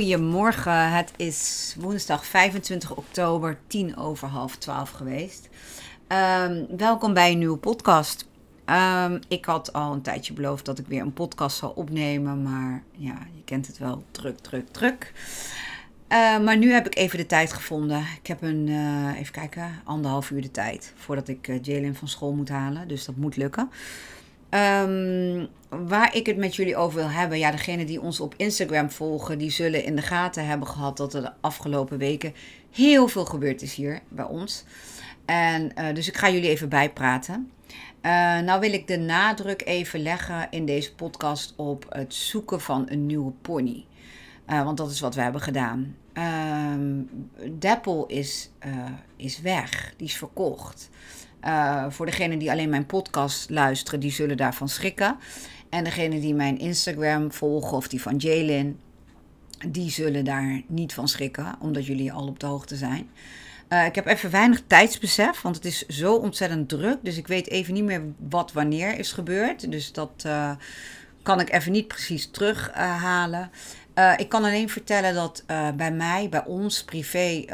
Goedemorgen, het is woensdag 25 oktober, 10 over half 12 geweest. Um, welkom bij een nieuwe podcast. Um, ik had al een tijdje beloofd dat ik weer een podcast zou opnemen. Maar ja, je kent het wel. Druk, druk, druk. Uh, maar nu heb ik even de tijd gevonden. Ik heb een, uh, even kijken, anderhalf uur de tijd voordat ik uh, Jalen van school moet halen. Dus dat moet lukken. Um, waar ik het met jullie over wil hebben. Ja, degenen die ons op Instagram volgen, die zullen in de gaten hebben gehad dat er de afgelopen weken heel veel gebeurd is hier bij ons. En dus ik ga jullie even bijpraten. Uh, nou wil ik de nadruk even leggen in deze podcast op het zoeken van een nieuwe pony. Uh, want dat is wat we hebben gedaan. Uh, Deppel is, is weg, die is verkocht. Voor degenen die alleen mijn podcast luisteren, die zullen daarvan schrikken. En degenen die mijn Instagram volgen of die van Jalen, die zullen daar niet van schrikken, omdat jullie al op de hoogte zijn. Uh, ik heb even weinig tijdsbesef, want het is zo ontzettend druk. Dus ik weet even niet meer wat wanneer is gebeurd. Dus dat uh, kan ik even niet precies terughalen. Uh, ik kan alleen vertellen dat bij mij, bij ons privé,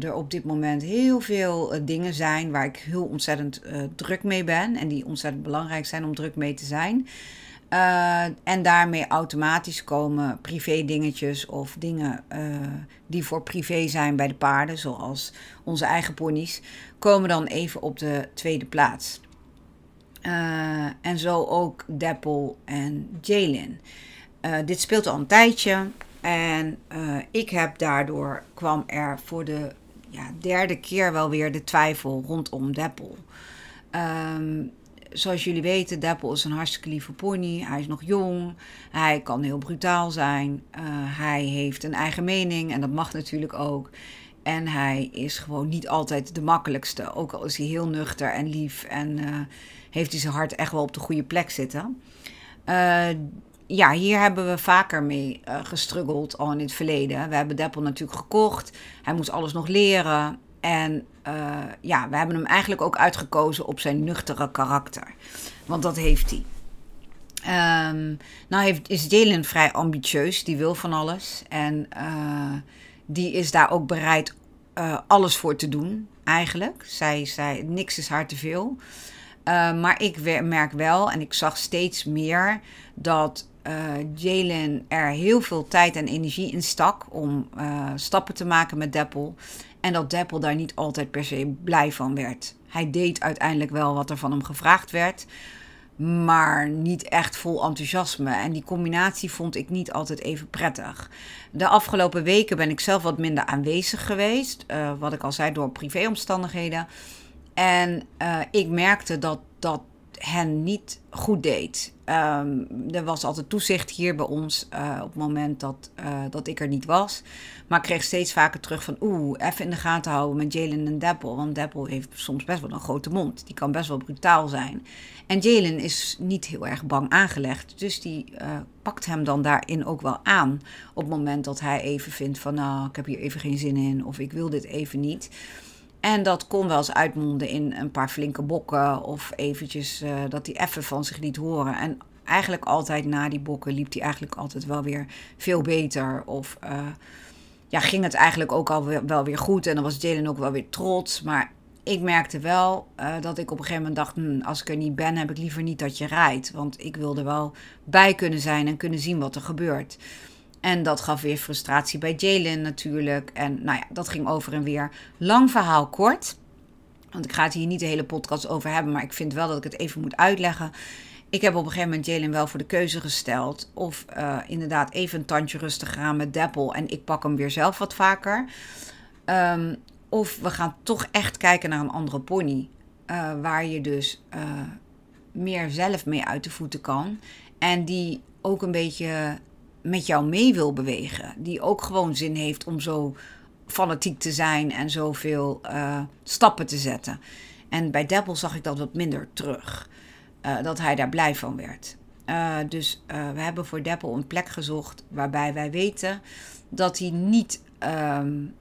er op dit moment heel veel dingen zijn waar ik heel ontzettend druk mee ben. En die ontzettend belangrijk zijn om druk mee te zijn. En daarmee automatisch komen privé dingetjes of dingen die voor privé zijn bij de paarden, zoals onze eigen ponies, komen dan even op de tweede plaats. En zo ook Deppel en Jalen. Dit speelt al een tijdje en ik heb daardoor kwam er voor de ja, derde keer wel weer de twijfel rondom Deppel. Um, zoals jullie weten, Deppel is een hartstikke lieve pony. Hij is nog jong. Hij kan heel brutaal zijn. Uh, hij heeft een eigen mening en dat mag natuurlijk ook. En hij is gewoon niet altijd de makkelijkste. Ook al is hij heel nuchter en lief en heeft hij zijn hart echt wel op de goede plek zitten. Ja, hier hebben we vaker mee uh, gestruggeld al in het verleden. We hebben Deppel natuurlijk gekocht. Hij moest alles nog leren. En uh, ja, we hebben hem eigenlijk ook uitgekozen op zijn nuchtere karakter. Want dat heeft hij. Um, nou heeft, is Jalen vrij ambitieus, die wil van alles. En uh, die is daar ook bereid alles voor te doen, eigenlijk. Zij zei, niks is haar te veel. maar ik merk wel, en ik zag steeds meer, dat Jalen er heel veel tijd en energie in stak om stappen te maken met Deppel. En dat Deppel daar niet altijd per se blij van werd. Hij deed uiteindelijk wel wat er van hem gevraagd werd, maar niet echt vol enthousiasme. En die combinatie vond ik niet altijd even prettig. De afgelopen weken ben ik zelf wat minder aanwezig geweest, uh, wat ik al zei, door privéomstandigheden. En uh, ik merkte dat dat hen niet goed deed. Um, er was altijd toezicht hier bij ons uh, op het moment dat, uh, dat ik er niet was. Maar kreeg steeds vaker terug van oeh, even in de gaten houden met Jalen en Deppel. Want Deppel heeft soms best wel een grote mond. Die kan best wel brutaal zijn. En Jalen is niet heel erg bang aangelegd. Dus die uh, pakt hem dan daarin ook wel aan. Op het moment dat hij even vindt van nou, ik heb hier even geen zin in. Of ik wil dit even niet. En dat kon wel eens uitmonden in een paar flinke bokken of eventjes uh, dat hij even van zich liet horen. En eigenlijk altijd na die bokken liep hij eigenlijk altijd wel weer veel beter. Of uh, ja, ging het eigenlijk ook al wel weer goed. En dan was Jalen ook wel weer trots. Maar ik merkte wel uh, dat ik op een gegeven moment dacht: hm, als ik er niet ben, heb ik liever niet dat je rijdt. Want ik wilde wel bij kunnen zijn en kunnen zien wat er gebeurt. En dat gaf weer frustratie bij Jalen natuurlijk. En nou ja, dat ging over en weer. Lang verhaal kort. Want ik ga het hier niet de hele podcast over hebben, maar ik vind wel dat ik het even moet uitleggen. ik heb op een gegeven moment Jalen wel voor de keuze gesteld. Of uh, inderdaad even een tandje rustig gaan met Deppel. En ik pak hem weer zelf wat vaker. Um, of we gaan toch echt kijken naar een andere pony. Uh, waar je dus uh, meer zelf mee uit de voeten kan. En die ook een beetje met jou mee wil bewegen. Die ook gewoon zin heeft om zo fanatiek te zijn en zoveel uh, stappen te zetten. En bij Deppel zag ik dat wat minder terug. Uh, dat hij daar blij van werd. Uh, dus we hebben voor Deppel een plek gezocht waarbij wij weten dat hij niet um,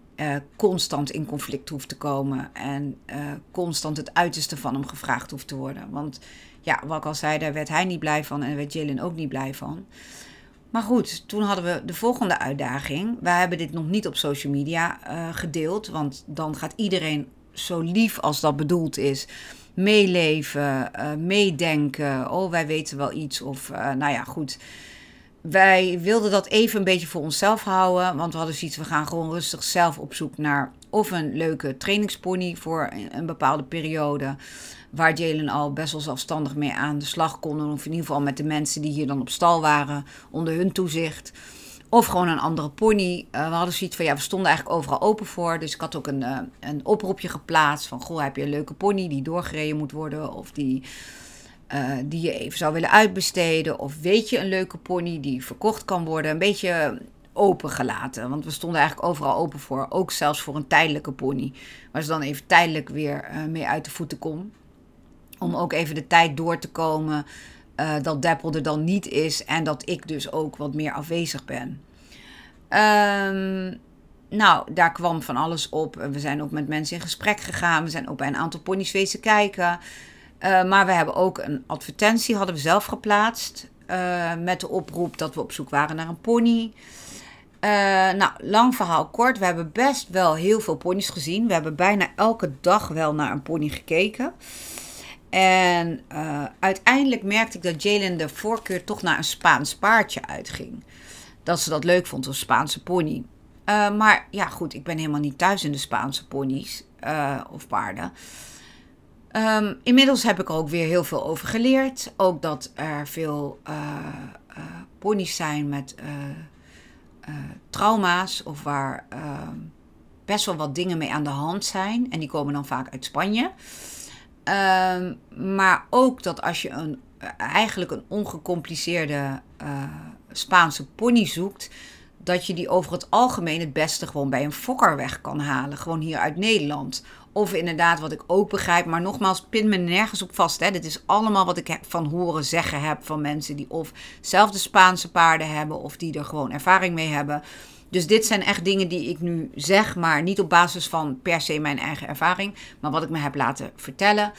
constant in conflict hoeft te komen. En constant het uiterste van hem gevraagd hoeft te worden. Want ja, wat ik al zei, daar werd hij niet blij van en werd Jillian ook niet blij van. Maar goed, toen hadden we de volgende uitdaging. We hebben dit nog niet op social media uh, gedeeld, want dan gaat iedereen zo lief als dat bedoeld is meeleven, uh, meedenken. Oh, wij weten wel iets. Of uh, nou ja, goed. Wij wilden dat even een beetje voor onszelf houden. Want we hadden zoiets, we gaan gewoon rustig zelf op zoek naar of een leuke trainingspony voor een bepaalde periode waar Jalen al best wel zelfstandig mee aan de slag kon. Of in ieder geval met de mensen die hier dan op stal waren, onder hun toezicht. Of gewoon een andere pony. Uh, we hadden zoiets van, ja, we stonden eigenlijk overal open voor. Dus ik had ook een, uh, een oproepje geplaatst van, goh, heb je een leuke pony die doorgereden moet worden? Of die, uh, die je even zou willen uitbesteden? Of weet je een leuke pony die verkocht kan worden? Een beetje open gelaten. Want we stonden eigenlijk overal open voor. Ook zelfs voor een tijdelijke pony. Waar ze dan even tijdelijk weer mee uit de voeten kon. Om ook even de tijd door te komen uh, dat Deppel er dan niet is en dat ik dus ook wat meer afwezig ben. Um, nou, daar kwam van alles op. We zijn ook met mensen in gesprek gegaan. We zijn ook bij een aantal pony's wezen kijken. Uh, maar we hebben ook een advertentie, hadden we zelf geplaatst. Uh, met de oproep dat we op zoek waren naar een pony. Nou, lang verhaal kort. We hebben best wel heel veel pony's gezien. We hebben bijna elke dag wel naar een pony gekeken. En uh, uiteindelijk merkte ik dat Jalen de voorkeur toch naar een Spaans paardje uitging. Dat ze dat leuk vond, een Spaanse pony. Uh, maar ja, goed, ik ben helemaal niet thuis in de Spaanse ponies uh, of paarden. Um, inmiddels heb ik er ook weer heel veel over geleerd. Ook dat er veel ponies zijn met trauma's of waar ehm, best wel wat dingen mee aan de hand zijn. En die komen dan vaak uit Spanje. Um, maar ook dat als je een, eigenlijk een ongecompliceerde uh, Spaanse pony zoekt, dat je die over het algemeen het beste gewoon bij een fokker weg kan halen. Gewoon hier uit Nederland. Of inderdaad, wat ik ook begrijp, maar nogmaals, pin me nergens op vast. Hè. Dit is allemaal wat ik van horen zeggen heb van mensen die of zelf de Spaanse paarden hebben of die er gewoon ervaring mee hebben. Dus dit zijn echt dingen die ik nu zeg, maar niet op basis van per se mijn eigen ervaring, maar wat ik me heb laten vertellen.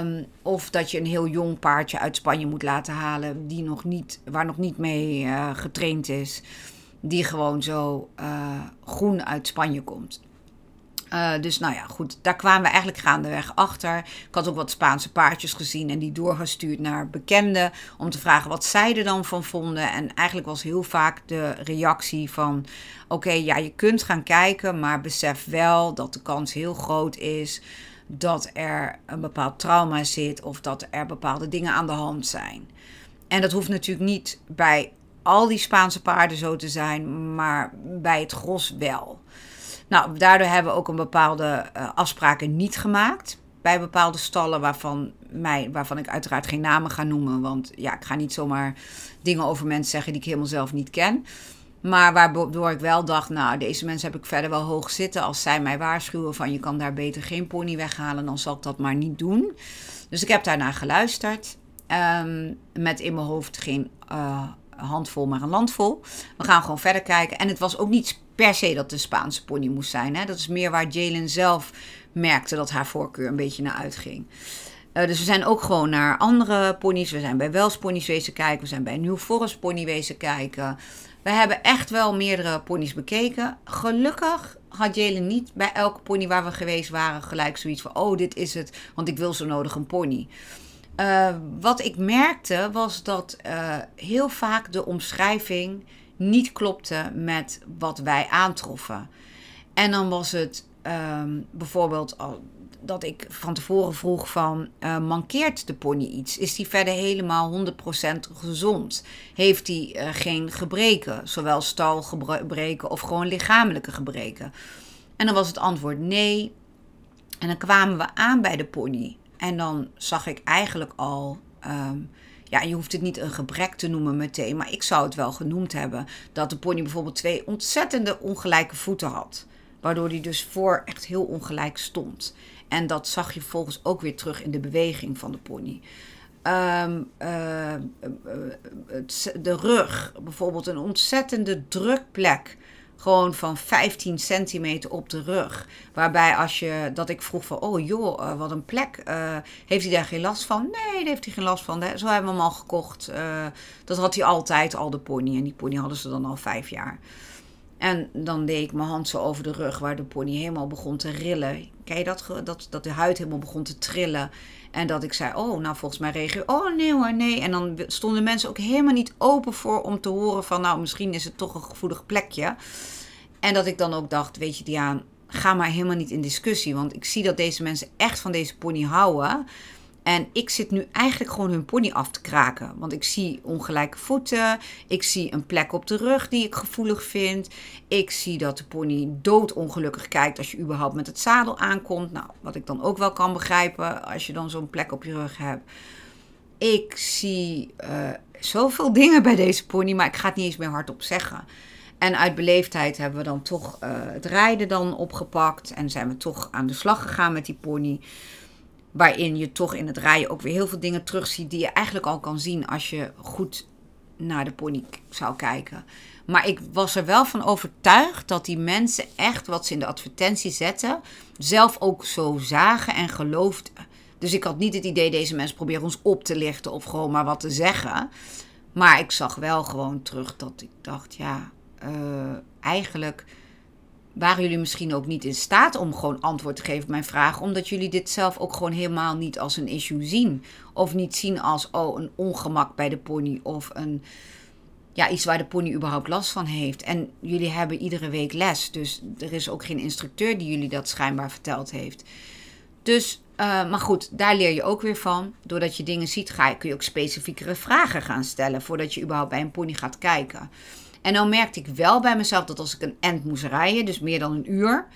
Um, of dat je een heel jong paardje uit Spanje moet laten halen, die nog niet, waar nog niet mee uh, getraind is, die gewoon zo uh, groen uit Spanje komt. Uh, dus nou ja, goed, daar kwamen we eigenlijk gaandeweg achter. Ik had ook wat Spaanse paardjes gezien en die doorgestuurd naar bekenden om te vragen wat zij er dan van vonden. En eigenlijk was heel vaak de reactie van: oké, ja, je kunt gaan kijken, maar besef wel dat de kans heel groot is dat er een bepaald trauma zit of dat er bepaalde dingen aan de hand zijn. En dat hoeft natuurlijk niet bij al die Spaanse paarden zo te zijn, maar bij het gros wel. Nou, daardoor hebben we ook een bepaalde uh, afspraken niet gemaakt. Bij bepaalde stallen waarvan, mij, waarvan ik uiteraard geen namen ga noemen. Want ja, ik ga niet zomaar dingen over mensen zeggen die ik helemaal zelf niet ken. Maar waardoor ik wel dacht, nou, deze mensen heb ik verder wel hoog zitten. Als zij mij waarschuwen van je kan daar beter geen pony weghalen, dan zal ik dat maar niet doen. Dus ik heb daarnaar geluisterd. Um, met in mijn hoofd geen uh, handvol, maar een landvol. We gaan gewoon verder kijken. En het was ook niet per se dat de Spaanse pony moest zijn. Hè? Dat is meer waar Jalen zelf merkte dat haar voorkeur een beetje naar uitging. Uh, dus we zijn ook gewoon naar andere ponies. We zijn bij Wels ponies wezen kijken. We zijn bij New Forest pony wezen kijken. We hebben echt wel meerdere ponies bekeken. Gelukkig had Jalen niet bij elke pony waar we geweest waren gelijk zoiets van... oh, dit is het, want ik wil zo nodig een pony. Uh, wat ik merkte was dat uh, heel vaak de omschrijving niet klopte met wat wij aantroffen. En dan was het um, bijvoorbeeld, dat ik van tevoren vroeg van, uh, mankeert de pony iets? Is die verder helemaal 100% gezond? Heeft hij uh, geen gebreken, zowel stalgebreken of gewoon lichamelijke gebreken? En dan was het antwoord nee. En dan kwamen we aan bij de pony. En dan zag ik eigenlijk al, um, ja, je hoeft het niet een gebrek te noemen meteen, maar ik zou het wel genoemd hebben dat de pony bijvoorbeeld twee ontzettende ongelijke voeten had. Waardoor hij dus voor echt heel ongelijk stond. En dat zag je volgens ook weer terug in de beweging van de pony. Um, uh, de rug, bijvoorbeeld een ontzettende drukplek. Gewoon van 15 centimeter op de rug. Waarbij als je, dat ik vroeg van, oh joh, uh, wat een plek. Uh, heeft hij daar geen last van? Nee, daar heeft hij geen last van. Zo hebben we hem al gekocht. Uh, dat had hij altijd, al de pony. En die pony hadden ze dan al vijf jaar. En dan deed ik mijn hand zo over de rug, waar de pony helemaal begon te rillen. Kijk je dat? Dat, dat de huid helemaal begon te trillen. En dat ik zei, oh, nou volgens mij reageer oh nee hoor, nee. En dan stonden mensen ook helemaal niet open voor om te horen van, nou misschien is het toch een gevoelig plekje. En dat ik dan ook dacht, weet je Diaan, ga maar helemaal niet in discussie. Want ik zie dat deze mensen echt van deze pony houden. En ik zit nu eigenlijk gewoon hun pony af te kraken. Want ik zie ongelijke voeten. Ik zie een plek op de rug die ik gevoelig vind. Ik zie dat de pony doodongelukkig kijkt als je überhaupt met het zadel aankomt. Nou, wat ik dan ook wel kan begrijpen als je dan zo'n plek op je rug hebt. Ik zie uh, zoveel dingen bij deze pony, maar ik ga het niet eens meer hardop zeggen. En uit beleefdheid hebben we dan toch uh, het rijden dan opgepakt. En zijn we toch aan de slag gegaan met die pony. Waarin je toch in het rijden ook weer heel veel dingen terugziet die je eigenlijk al kan zien als je goed naar de pony zou kijken. Maar ik was er wel van overtuigd dat die mensen echt wat ze in de advertentie zetten, zelf ook zo zagen en geloofden. Dus ik had niet het idee, deze mensen proberen ons op te lichten of gewoon maar wat te zeggen. Maar ik zag wel gewoon terug dat ik dacht, ja, uh, eigenlijk waren jullie misschien ook niet in staat om gewoon antwoord te geven op mijn vraag, omdat jullie dit zelf ook gewoon helemaal niet als een issue zien. Of niet zien als oh, een ongemak bij de pony of een, ja, iets waar de pony überhaupt last van heeft. En jullie hebben iedere week les, dus er is ook geen instructeur die jullie dat schijnbaar verteld heeft. Dus, uh, maar goed, daar leer je ook weer van. Doordat je dingen ziet, ga kun je ook specifiekere vragen gaan stellen voordat je überhaupt bij een pony gaat kijken. En dan merkte ik wel bij mezelf dat als ik een end moest rijden, dus meer dan een uur,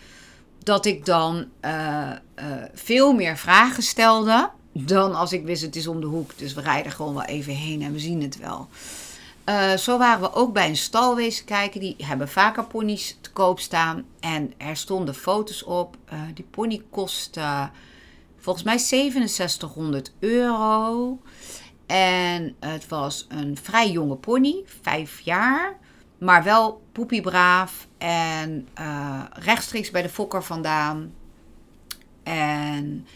dat ik dan uh, uh, veel meer vragen stelde dan als ik wist het is om de hoek. Dus we rijden gewoon wel even heen en we zien het wel. Uh, zo waren we ook bij een stalwezen kijken. Die hebben vaker ponies te koop staan. En er stonden foto's op. die pony kostte volgens mij 6700 euro. En het was een vrij jonge pony, vijf jaar. Maar wel poepiebraaf en uh, rechtstreeks bij de fokker vandaan. En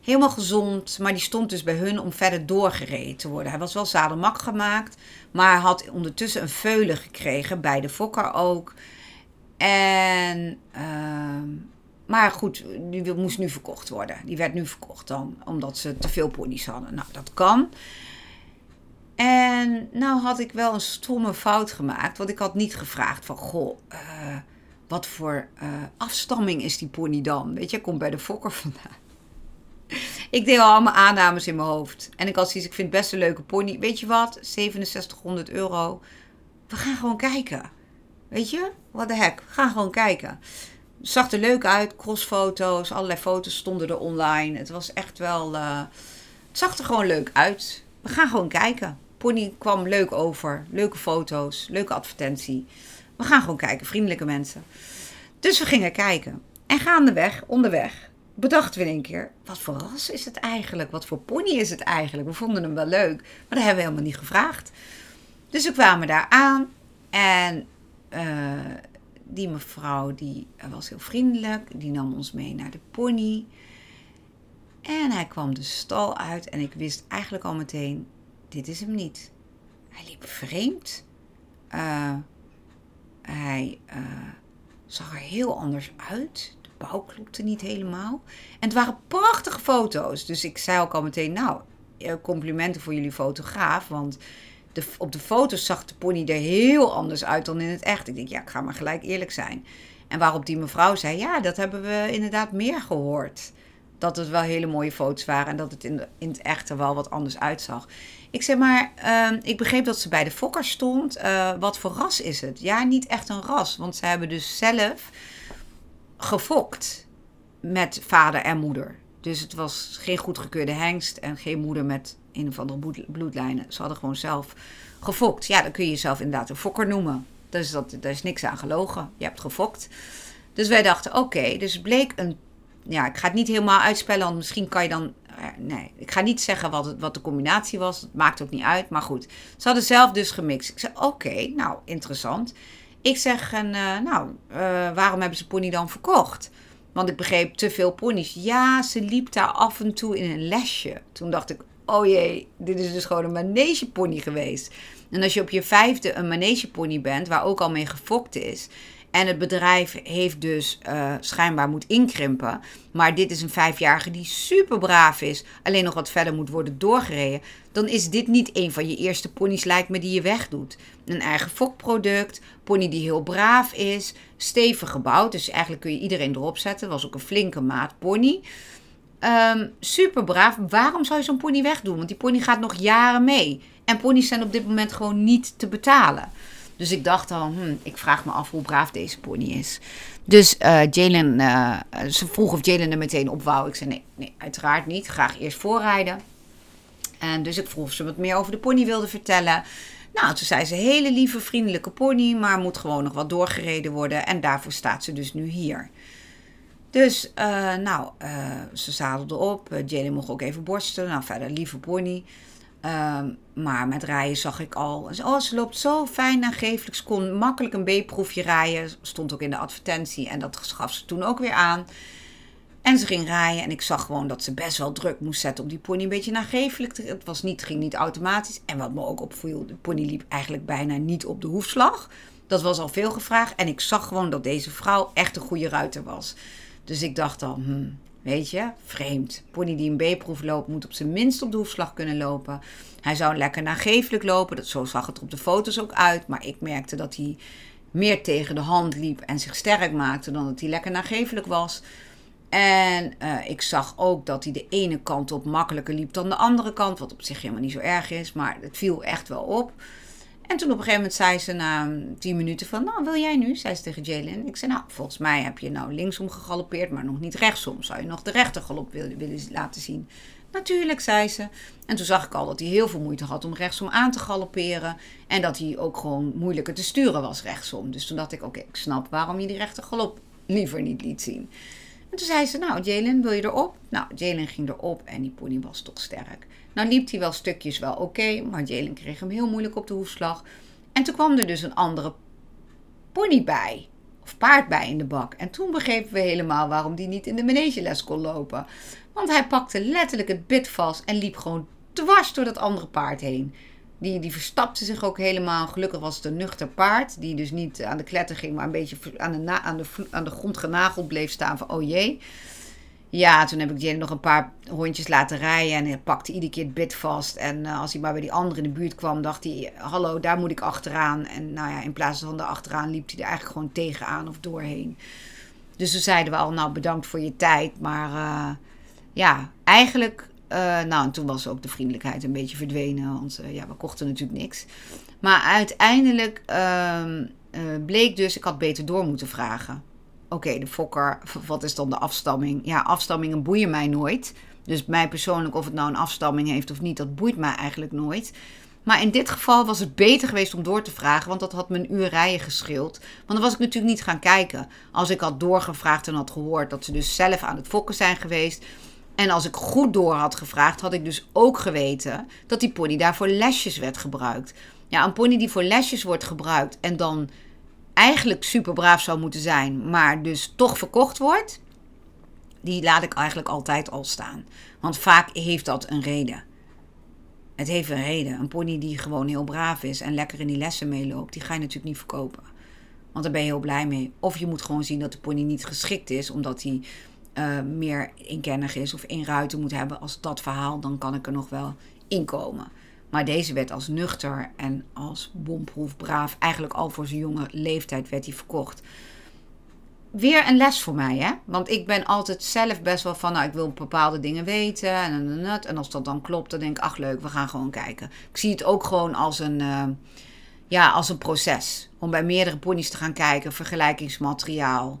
helemaal gezond, maar die stond dus bij hun om verder doorgereden te worden. Hij was wel zadelmak gemaakt, maar had ondertussen een veulen gekregen, bij de fokker ook. En, uh, maar goed, die moest nu verkocht worden. Die werd nu verkocht dan, omdat ze te veel ponies hadden. Nou, dat kan. En nou had ik wel een stomme fout gemaakt. Want ik had niet gevraagd van, goh, uh, wat voor uh, afstamming is die pony dan? Weet je, komt bij de fokker vandaan. ik deed al allemaal aannames in mijn hoofd. En ik had zoiets, ik vind het best een leuke pony. Weet je wat, 6700 euro. We gaan gewoon kijken. Weet je, wat de heck, we gaan gewoon kijken. Zag er leuk uit, crossfoto's, allerlei foto's stonden er online. Het was echt wel, uh, het zag er gewoon leuk uit. We gaan gewoon kijken. Pony kwam leuk over. Leuke foto's, leuke advertentie. We gaan gewoon kijken, vriendelijke mensen. Dus we gingen kijken. En gaandeweg, onderweg, bedachten we in één keer: wat voor ras is het eigenlijk? Wat voor pony is het eigenlijk? We vonden hem wel leuk, maar dat hebben we helemaal niet gevraagd. Dus we kwamen daar aan en uh, die mevrouw die was heel vriendelijk. Die nam ons mee naar de pony. En hij kwam de stal uit en ik wist eigenlijk al meteen: dit is hem niet. Hij liep vreemd. Uh, hij uh, zag er heel anders uit. De bouw klopte niet helemaal. En het waren prachtige foto's. Dus ik zei ook al meteen: Nou, eh, complimenten voor jullie fotograaf. Want de, op de foto's zag de pony er heel anders uit dan in het echt. Ik denk: Ja, ik ga maar gelijk eerlijk zijn. En waarop die mevrouw zei: Ja, dat hebben we inderdaad meer gehoord dat het wel hele mooie foto's waren en dat het in, de, in het echte wel wat anders uitzag. Ik zeg maar, ehm, ik begreep dat ze bij de fokker stond. Eh, wat voor ras is het? Ja, niet echt een ras, want ze hebben dus zelf gefokt met vader en moeder. Dus het was geen goedgekeurde hengst en geen moeder met een of andere bloedlijnen. Ze hadden gewoon zelf gefokt. Ja, dan kun je jezelf inderdaad een fokker noemen. Dus dat, daar is niks aan gelogen. Je hebt gefokt. Dus wij dachten, oké, dus bleek een... Ja, ik ga het niet helemaal uitspellen, want misschien kan je dan... Eh, nee, ik ga niet zeggen wat, het, wat de combinatie was. Het maakt ook niet uit, maar goed. Ze hadden zelf dus gemixt. Ik zei, oké, nou, interessant. Ik zeg, en, uh, nou, uh, waarom hebben ze pony dan verkocht? Want ik begreep te veel ponies. Ja, ze liep daar af en toe in een lesje. Toen dacht ik, oh jee, dit is dus gewoon een manegepony geweest. En als je op je vijfde een manegepony bent, waar ook al mee gefokt is. En het bedrijf heeft dus uh, schijnbaar moet inkrimpen. Maar dit is een vijfjarige die super braaf is. Alleen nog wat verder moet worden doorgereden. Dan is dit niet een van je eerste ponies, lijkt me, die je wegdoet. Een eigen fokproduct. Pony die heel braaf is. Stevig gebouwd. Dus eigenlijk kun je iedereen erop zetten. Was ook een flinke maat pony. Um, super braaf. Waarom zou je zo'n pony wegdoen? Want die pony gaat nog jaren mee. En ponies zijn op dit moment gewoon niet te betalen. Dus ik dacht al, hm, ik vraag me af hoe braaf deze pony is. Dus uh, Jalen, uh, ze vroeg of Jalen er meteen op wou. Ik zei nee, nee, uiteraard niet. Graag eerst voorrijden. En dus ik vroeg of ze wat meer over de pony wilde vertellen. Nou, toen zei ze, hele lieve, vriendelijke pony, maar moet gewoon nog wat doorgereden worden. En daarvoor staat ze dus nu hier. Dus, uh, nou, ze zadelde op. Jalen mocht ook even borsten. Nou, verder, lieve pony. Um, maar met rijden zag ik al. Oh, ze loopt zo fijn en geeflijk. Ze kon makkelijk een B-proefje rijden. Stond ook in de advertentie. En dat gaf ze toen ook weer aan. En ze ging rijden. En ik zag gewoon dat ze best wel druk moest zetten om die pony een beetje nagevelijk te. Het was niet, ging niet automatisch. En wat me ook opviel, de pony liep eigenlijk bijna niet op de hoefslag. Dat was al veel gevraagd. En ik zag gewoon dat deze vrouw echt een goede ruiter was. Dus ik dacht hmm, Weet je, vreemd. Pony die een B-proef loopt, moet op zijn minst op de hoefslag kunnen lopen. Hij zou lekker nagevelijk lopen. Dat, zo zag het op de foto's ook uit. Maar ik merkte dat hij meer tegen de hand liep en zich sterk maakte dan dat hij lekker nagevelijk was. En uh, ik zag ook dat hij de ene kant op makkelijker liep dan de andere kant. Wat op zich helemaal niet zo erg is, maar het viel echt wel op. En toen op een gegeven moment zei ze na tien minuten van, nou wil jij nu? Zei ze tegen Jalen. Ik zei, nou volgens mij heb je nou linksom gegalopeerd, maar nog niet rechtsom. Zou je nog de rechtergalop willen, willen laten zien? Natuurlijk, zei ze. En toen zag ik al dat hij heel veel moeite had om rechtsom aan te galopperen. En dat hij ook gewoon moeilijker te sturen was rechtsom. Dus toen dacht ik, oké, ik snap waarom je die rechtergalop liever niet liet zien. En toen zei ze, nou Jalen, wil je erop? Nou, Jalen ging erop en die pony was toch sterk. Nou liep hij wel stukjes wel oké, maar Jalen kreeg hem heel moeilijk op de hoefslag. En toen kwam er dus een andere pony bij. Of paard bij in de bak. En toen begrepen we helemaal waarom die niet in de manegeles kon lopen. Want hij pakte letterlijk het bit vast en liep gewoon dwars door dat andere paard heen. Die, die verstapte zich ook helemaal. Gelukkig was het een nuchter paard. Die dus niet aan de kletter ging, maar een beetje aan de, aan de, aan de grond genageld bleef staan van oh jee. Ja, toen heb ik Jane nog een paar rondjes laten rijden. En hij pakte iedere keer het bit vast. En uh, als hij maar bij die andere in de buurt kwam, dacht hij: Hallo, daar moet ik achteraan. En nou ja, in plaats van er achteraan liep hij er eigenlijk gewoon tegenaan of doorheen. Dus toen zeiden we al: Nou, bedankt voor je tijd. Maar uh, ja, eigenlijk. Uh, nou, en toen was ook de vriendelijkheid een beetje verdwenen. Want ja, we kochten natuurlijk niks. Maar uiteindelijk ehm, bleek dus: ik had beter door moeten vragen oké, de fokker, wat is dan de afstamming? Ja, afstammingen boeien mij nooit. Dus mij persoonlijk, of het nou een afstamming heeft of niet, dat boeit mij eigenlijk nooit. Maar in dit geval was het beter geweest om door te vragen, want dat had een uur rijden geschild. Want dan was ik natuurlijk niet gaan kijken. Als ik had doorgevraagd en had gehoord dat ze dus zelf aan het fokken zijn geweest. En als ik goed door had gevraagd, had ik dus ook geweten dat die pony daarvoor lesjes werd gebruikt. Ja, een pony die voor lesjes wordt gebruikt en dan eigenlijk super braaf zou moeten zijn, maar dus toch verkocht wordt, die laat ik eigenlijk altijd al staan. Want vaak heeft dat een reden. Het heeft een reden. Een pony die gewoon heel braaf is en lekker in die lessen meeloopt, die ga je natuurlijk niet verkopen. Want daar ben je heel blij mee. Of je moet gewoon zien dat de pony niet geschikt is, omdat hij uh, meer inkennig is of één ruiten moet hebben als dat verhaal, dan kan ik er nog wel inkomen. Maar deze werd als nuchter en als bomproef braaf. Eigenlijk al voor zijn jonge leeftijd werd hij verkocht. weer een les voor mij, hè? Want ik ben altijd zelf best wel van, nou, ik wil bepaalde dingen weten. En, en, en, en als dat dan klopt, dan denk ik, ach leuk, we gaan gewoon kijken. Ik zie het ook gewoon als een, uh, ja, als een proces. Om bij meerdere ponies te gaan kijken, vergelijkingsmateriaal.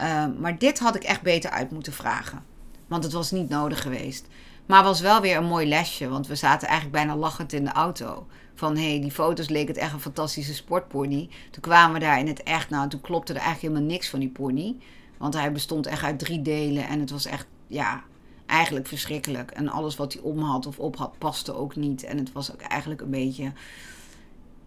Uh, maar dit had ik echt beter uit moeten vragen. Want het was niet nodig geweest. Maar was wel weer een mooi lesje, want we zaten eigenlijk bijna lachend in de auto. Van hé, hey, die foto's leek het echt een fantastische sportpony. Toen kwamen we daar in het echt, nou, toen klopte er eigenlijk helemaal niks van die pony. Want hij bestond echt uit drie delen en het was echt, ja, eigenlijk verschrikkelijk. En alles wat hij om had of op had, paste ook niet. En het was ook eigenlijk een beetje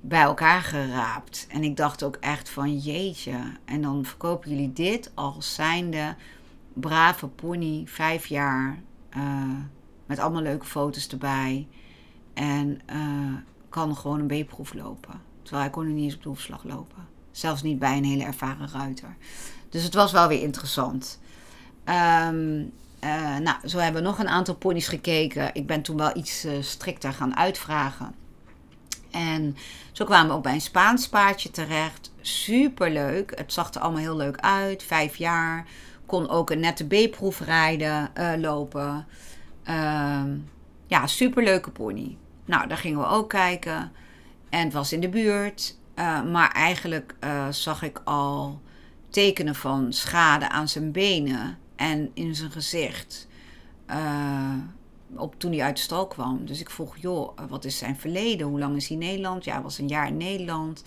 bij elkaar geraapt. En ik dacht ook echt van jeetje. En dan verkopen jullie dit als zijnde brave pony, vijf jaar. Uh, met allemaal leuke foto's erbij. En uh, kan gewoon een B-proef lopen. Terwijl hij kon er niet eens op de hoefslag lopen. Zelfs niet bij een hele ervaren ruiter. Dus het was wel weer interessant. Um, uh, nou, zo hebben we nog een aantal ponies gekeken. Ik ben toen wel iets strikter gaan uitvragen. En zo kwamen we ook bij een Spaans paardje terecht. Super leuk. Het zag er allemaal heel leuk uit. Vijf jaar. Kon ook een nette B-proef rijden, uh, lopen. Uh, ja, superleuke pony. Nou, daar gingen we ook kijken. En het was in de buurt. Uh, maar eigenlijk uh, zag ik al tekenen van schade aan zijn benen en in zijn gezicht. Op, toen hij uit de stal kwam. Dus ik vroeg, joh, wat is zijn verleden? Hoe lang is hij in Nederland? Ja, hij was een jaar in Nederland.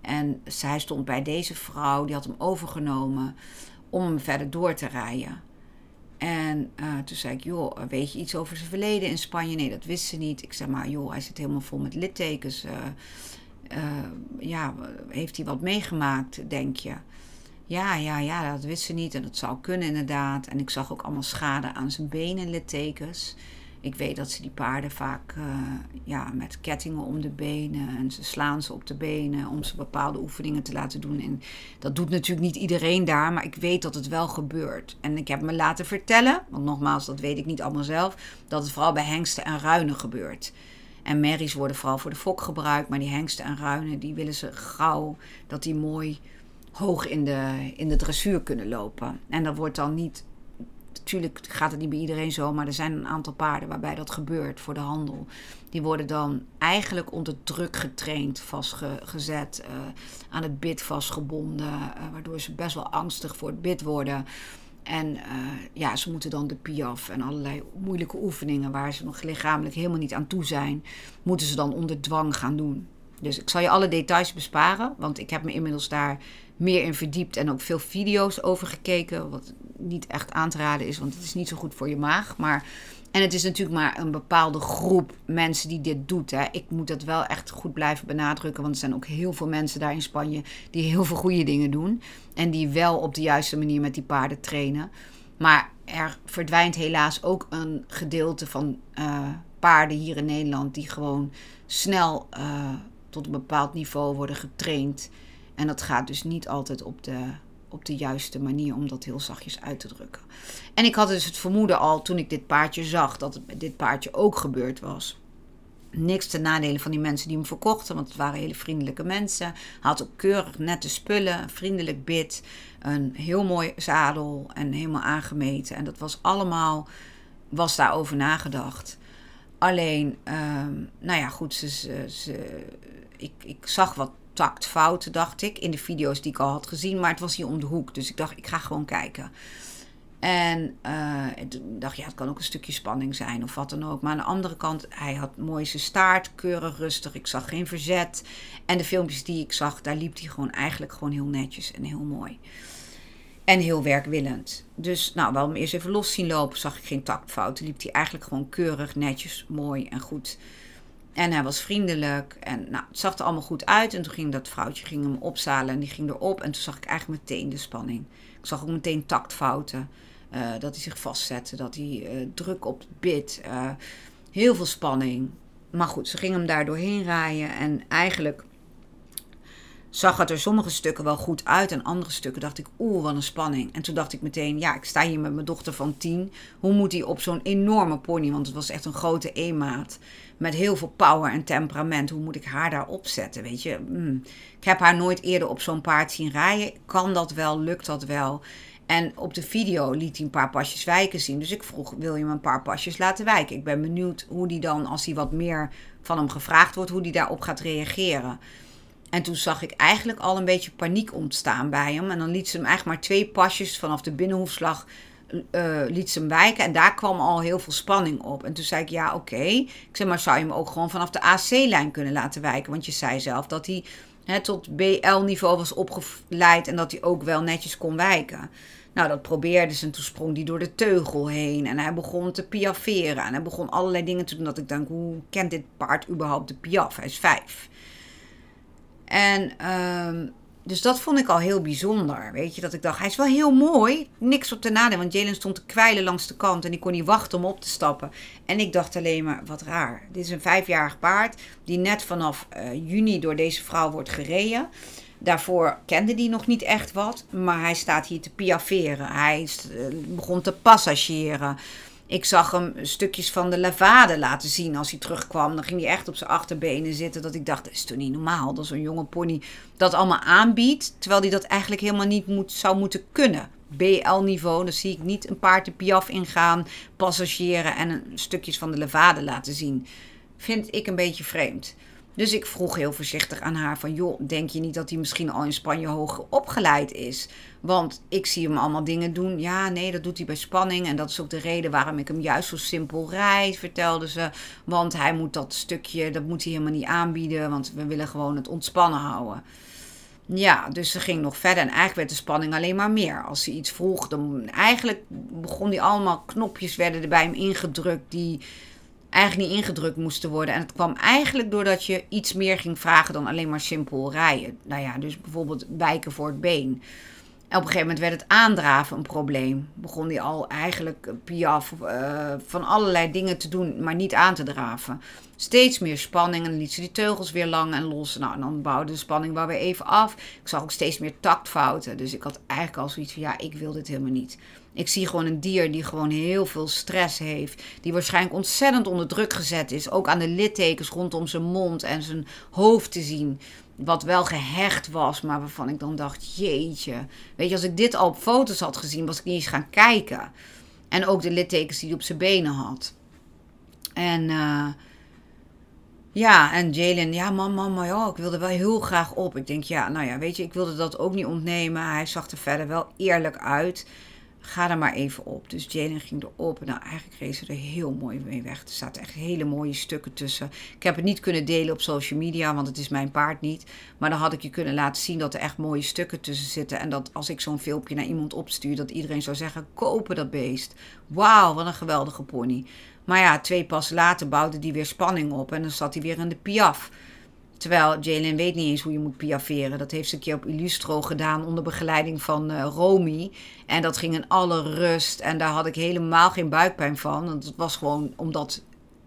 En hij stond bij deze vrouw, die had hem overgenomen om hem verder door te rijden. En uh, toen zei ik, joh, weet je iets over zijn verleden in Spanje? Nee, dat wist ze niet. Ik zei, maar joh, hij zit helemaal vol met littekens. Ja, heeft hij wat meegemaakt, denk je? Ja, ja, ja, dat wist ze niet. En dat zou kunnen inderdaad. En ik zag ook allemaal schade aan zijn benen, littekens. Ik weet dat ze die paarden vaak uh, ja, met kettingen om de benen en ze slaan ze op de benen om ze bepaalde oefeningen te laten doen. En dat doet natuurlijk niet iedereen daar, maar ik weet dat het wel gebeurt. En ik heb me laten vertellen, want nogmaals, dat weet ik niet allemaal zelf, dat het vooral bij hengsten en ruinen gebeurt. En merries worden vooral voor de fok gebruikt, maar die hengsten en ruinen, die willen ze gauw dat die mooi hoog in de, in de dressuur kunnen lopen. En dat wordt dan niet natuurlijk gaat het niet bij iedereen zo, maar er zijn een aantal paarden waarbij dat gebeurt voor de handel. Die worden dan eigenlijk onder druk getraind, vastgezet, uh, aan het bit vastgebonden, uh, waardoor ze best wel angstig voor het bit worden. En uh, ja, ze moeten dan de piaf en allerlei moeilijke oefeningen waar ze nog lichamelijk helemaal niet aan toe zijn, moeten ze dan onder dwang gaan doen. Dus ik zal je alle details besparen, want ik heb me inmiddels daar meer in verdiept en ook veel video's over gekeken. Wat niet echt aan te raden is, want het is niet zo goed voor je maag. Maar, en het is natuurlijk maar een bepaalde groep mensen die dit doet. Hè. Ik moet dat wel echt goed blijven benadrukken, want er zijn ook heel veel mensen daar in Spanje die heel veel goede dingen doen. En die wel op de juiste manier met die paarden trainen. Maar er verdwijnt helaas ook een gedeelte van uh, paarden hier in Nederland die gewoon snel uh, tot een bepaald niveau worden getraind. En dat gaat dus niet altijd op de, op de juiste manier om dat heel zachtjes uit te drukken. En ik had dus het vermoeden al toen ik dit paardje zag dat het dit paardje ook gebeurd was. Niks ten nadele van die mensen die hem verkochten, want het waren hele vriendelijke mensen. Had ook keurig nette spullen, vriendelijk bit, een heel mooi zadel en helemaal aangemeten. En dat was allemaal, was daarover nagedacht. Alleen, um, nou ja, goed, ze, ze, ik, ik zag wat tactfouten, dacht ik, in de video's die ik al had gezien. Maar het was hier om de hoek, dus ik dacht, ik ga gewoon kijken. En uh, ik dacht, ja, het kan ook een stukje spanning zijn of wat dan ook. Maar aan de andere kant, hij had mooi zijn staart, keurig rustig. Ik zag geen verzet. En de filmpjes die ik zag, daar liep hij gewoon eigenlijk gewoon heel netjes en heel mooi. En heel werkwillend. Dus nou, wel hem eerst even los zien lopen, zag ik geen tactfouten. Liep hij eigenlijk gewoon keurig, netjes, mooi en goed. En hij was vriendelijk. En nou, het zag er allemaal goed uit. En toen ging dat vrouwtje ging hem opzalen en die ging erop. En toen zag ik eigenlijk meteen de spanning. Ik zag ook meteen tactfouten. Uh, dat hij zich vastzette. Dat hij uh, druk op bit. Uh, heel veel spanning. Maar goed, ze gingen hem daar doorheen rijden. En eigenlijk zag het er sommige stukken wel goed uit. En andere stukken dacht ik, oeh, wat een spanning. En toen dacht ik meteen, ja, ik sta hier met mijn dochter van tien. Hoe moet die op zo'n enorme pony, want het was echt een grote eenmaat. Met heel veel power en temperament. Hoe moet ik haar daar opzetten, weet je? Mm. Ik heb haar nooit eerder op zo'n paard zien rijden. Kan dat wel? Lukt dat wel? En op de video liet hij een paar pasjes wijken zien. Dus ik vroeg, wil je me een paar pasjes laten wijken? Ik ben benieuwd hoe die dan, als hij wat meer van hem gevraagd wordt, hoe die daarop gaat reageren. En toen zag ik eigenlijk al een beetje paniek ontstaan bij hem. En dan liet ze hem eigenlijk maar twee pasjes vanaf de binnenhoefslag uh, liet ze hem wijken. En daar kwam al heel veel spanning op. En toen zei ik, ja, oké. Ik zei, maar zou je hem ook gewoon vanaf de AC-lijn kunnen laten wijken? Want je zei zelf dat hij hè, tot BL-niveau was opgeleid en dat hij ook wel netjes kon wijken. Nou, dat probeerde ze en toen sprong hij door de teugel heen. En hij begon te piaferen. En hij begon allerlei dingen te doen dat ik denk, hoe kent dit paard überhaupt de piaf? Hij is vijf. En um, dus dat vond ik al heel bijzonder. Weet je, dat ik dacht, hij is wel heel mooi. Niks op de nadeel, want Jalen stond te kwijlen langs de kant en ik kon niet wachten om op te stappen. En ik dacht alleen maar, wat raar. Dit is een vijfjarig paard die net vanaf uh, juni door deze vrouw wordt gereden. Daarvoor kende die nog niet echt wat, maar hij staat hier te piaferen. Hij uh, begon te passagieren. Ik zag hem stukjes van de lavade laten zien als hij terugkwam. Dan ging hij echt op zijn achterbenen zitten. Dat ik dacht, dat is toch niet normaal dat zo'n jonge pony dat allemaal aanbiedt. Terwijl hij dat eigenlijk helemaal niet moet, zou moeten kunnen. BL-niveau, dan zie ik niet een paard de piaf ingaan, passagieren en stukjes van de levade laten zien. Vind ik een beetje vreemd. Dus ik vroeg heel voorzichtig aan haar van... joh, denk je niet dat hij misschien al in Spanje hoger opgeleid is? Want ik zie hem allemaal dingen doen. Ja, nee, dat doet hij bij spanning. En dat is ook de reden waarom ik hem juist zo simpel rijd, vertelde ze. Want hij moet dat stukje, dat moet hij helemaal niet aanbieden. Want we willen gewoon het ontspannen houden. Ja, dus ze ging nog verder en eigenlijk werd de spanning alleen maar meer. Als ze iets vroeg, dan eigenlijk begon hij allemaal knopjes werden er bij hem ingedrukt die eigenlijk niet ingedrukt moesten worden. En het kwam eigenlijk doordat je iets meer ging vragen dan alleen maar simpel rijden. Nou ja, dus bijvoorbeeld wijken voor het been. En op een gegeven moment werd het aandraven een probleem. Begon hij al eigenlijk piaf uh, van allerlei dingen te doen, maar niet aan te draven. Steeds meer spanning en liet ze die teugels weer lang en los. Nou, en dan bouwde de spanning wel weer even af. Ik zag ook steeds meer taktfouten. Dus ik had eigenlijk al zoiets van, ja, ik wil dit helemaal niet. Ik zie gewoon een dier die gewoon heel veel stress heeft. Die waarschijnlijk ontzettend onder druk gezet is. Ook aan de littekens rondom zijn mond en zijn hoofd te zien. Wat wel gehecht was, maar waarvan ik dan dacht: jeetje. Weet je, als ik dit al op foto's had gezien, was ik niet eens gaan kijken. En ook de littekens die hij op zijn benen had. En uh, ja, en Jalen, ja, mama, maar ja, ik wilde wel heel graag op. Ik denk, ja, nou ja, weet je, ik wilde dat ook niet ontnemen. Hij zag er verder wel eerlijk uit ga er maar even op. Dus Jalen ging erop. Nou, eigenlijk reed ze er heel mooi mee weg. Er zaten echt hele mooie stukken tussen. Ik heb het niet kunnen delen op social media, want het is mijn paard niet. Maar dan had ik je kunnen laten zien dat er echt mooie stukken tussen zitten. En dat als ik zo'n filmpje naar iemand opstuur, dat iedereen zou zeggen: kopen dat beest. Wauw, wat een geweldige pony. Maar ja, twee pas later bouwde die weer spanning op. En dan zat hij weer in de piaf. Terwijl Jalen weet niet eens hoe je moet piaferen. Dat heeft ze een keer op Illustro gedaan onder begeleiding van uh, Romy. En dat ging in alle rust. En daar had ik helemaal geen buikpijn van. Want het was gewoon omdat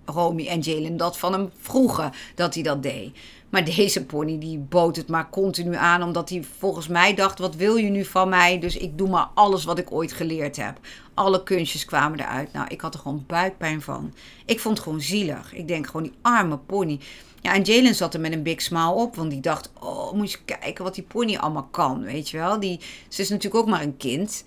Romy en Jalen dat van hem vroegen dat hij dat deed. Maar deze pony die bood het maar continu aan. Omdat hij volgens mij dacht, wat wil je nu van mij? Dus ik doe maar alles wat ik ooit geleerd heb. Alle kunstjes kwamen eruit. Nou, ik had er gewoon buikpijn van. Ik vond het gewoon zielig. Ik denk gewoon die arme pony. Ja, en Jalen zat er met een big smile op. Want die dacht, oh, moet je kijken wat die pony allemaal kan, weet je wel. Die, ze is natuurlijk ook maar een kind.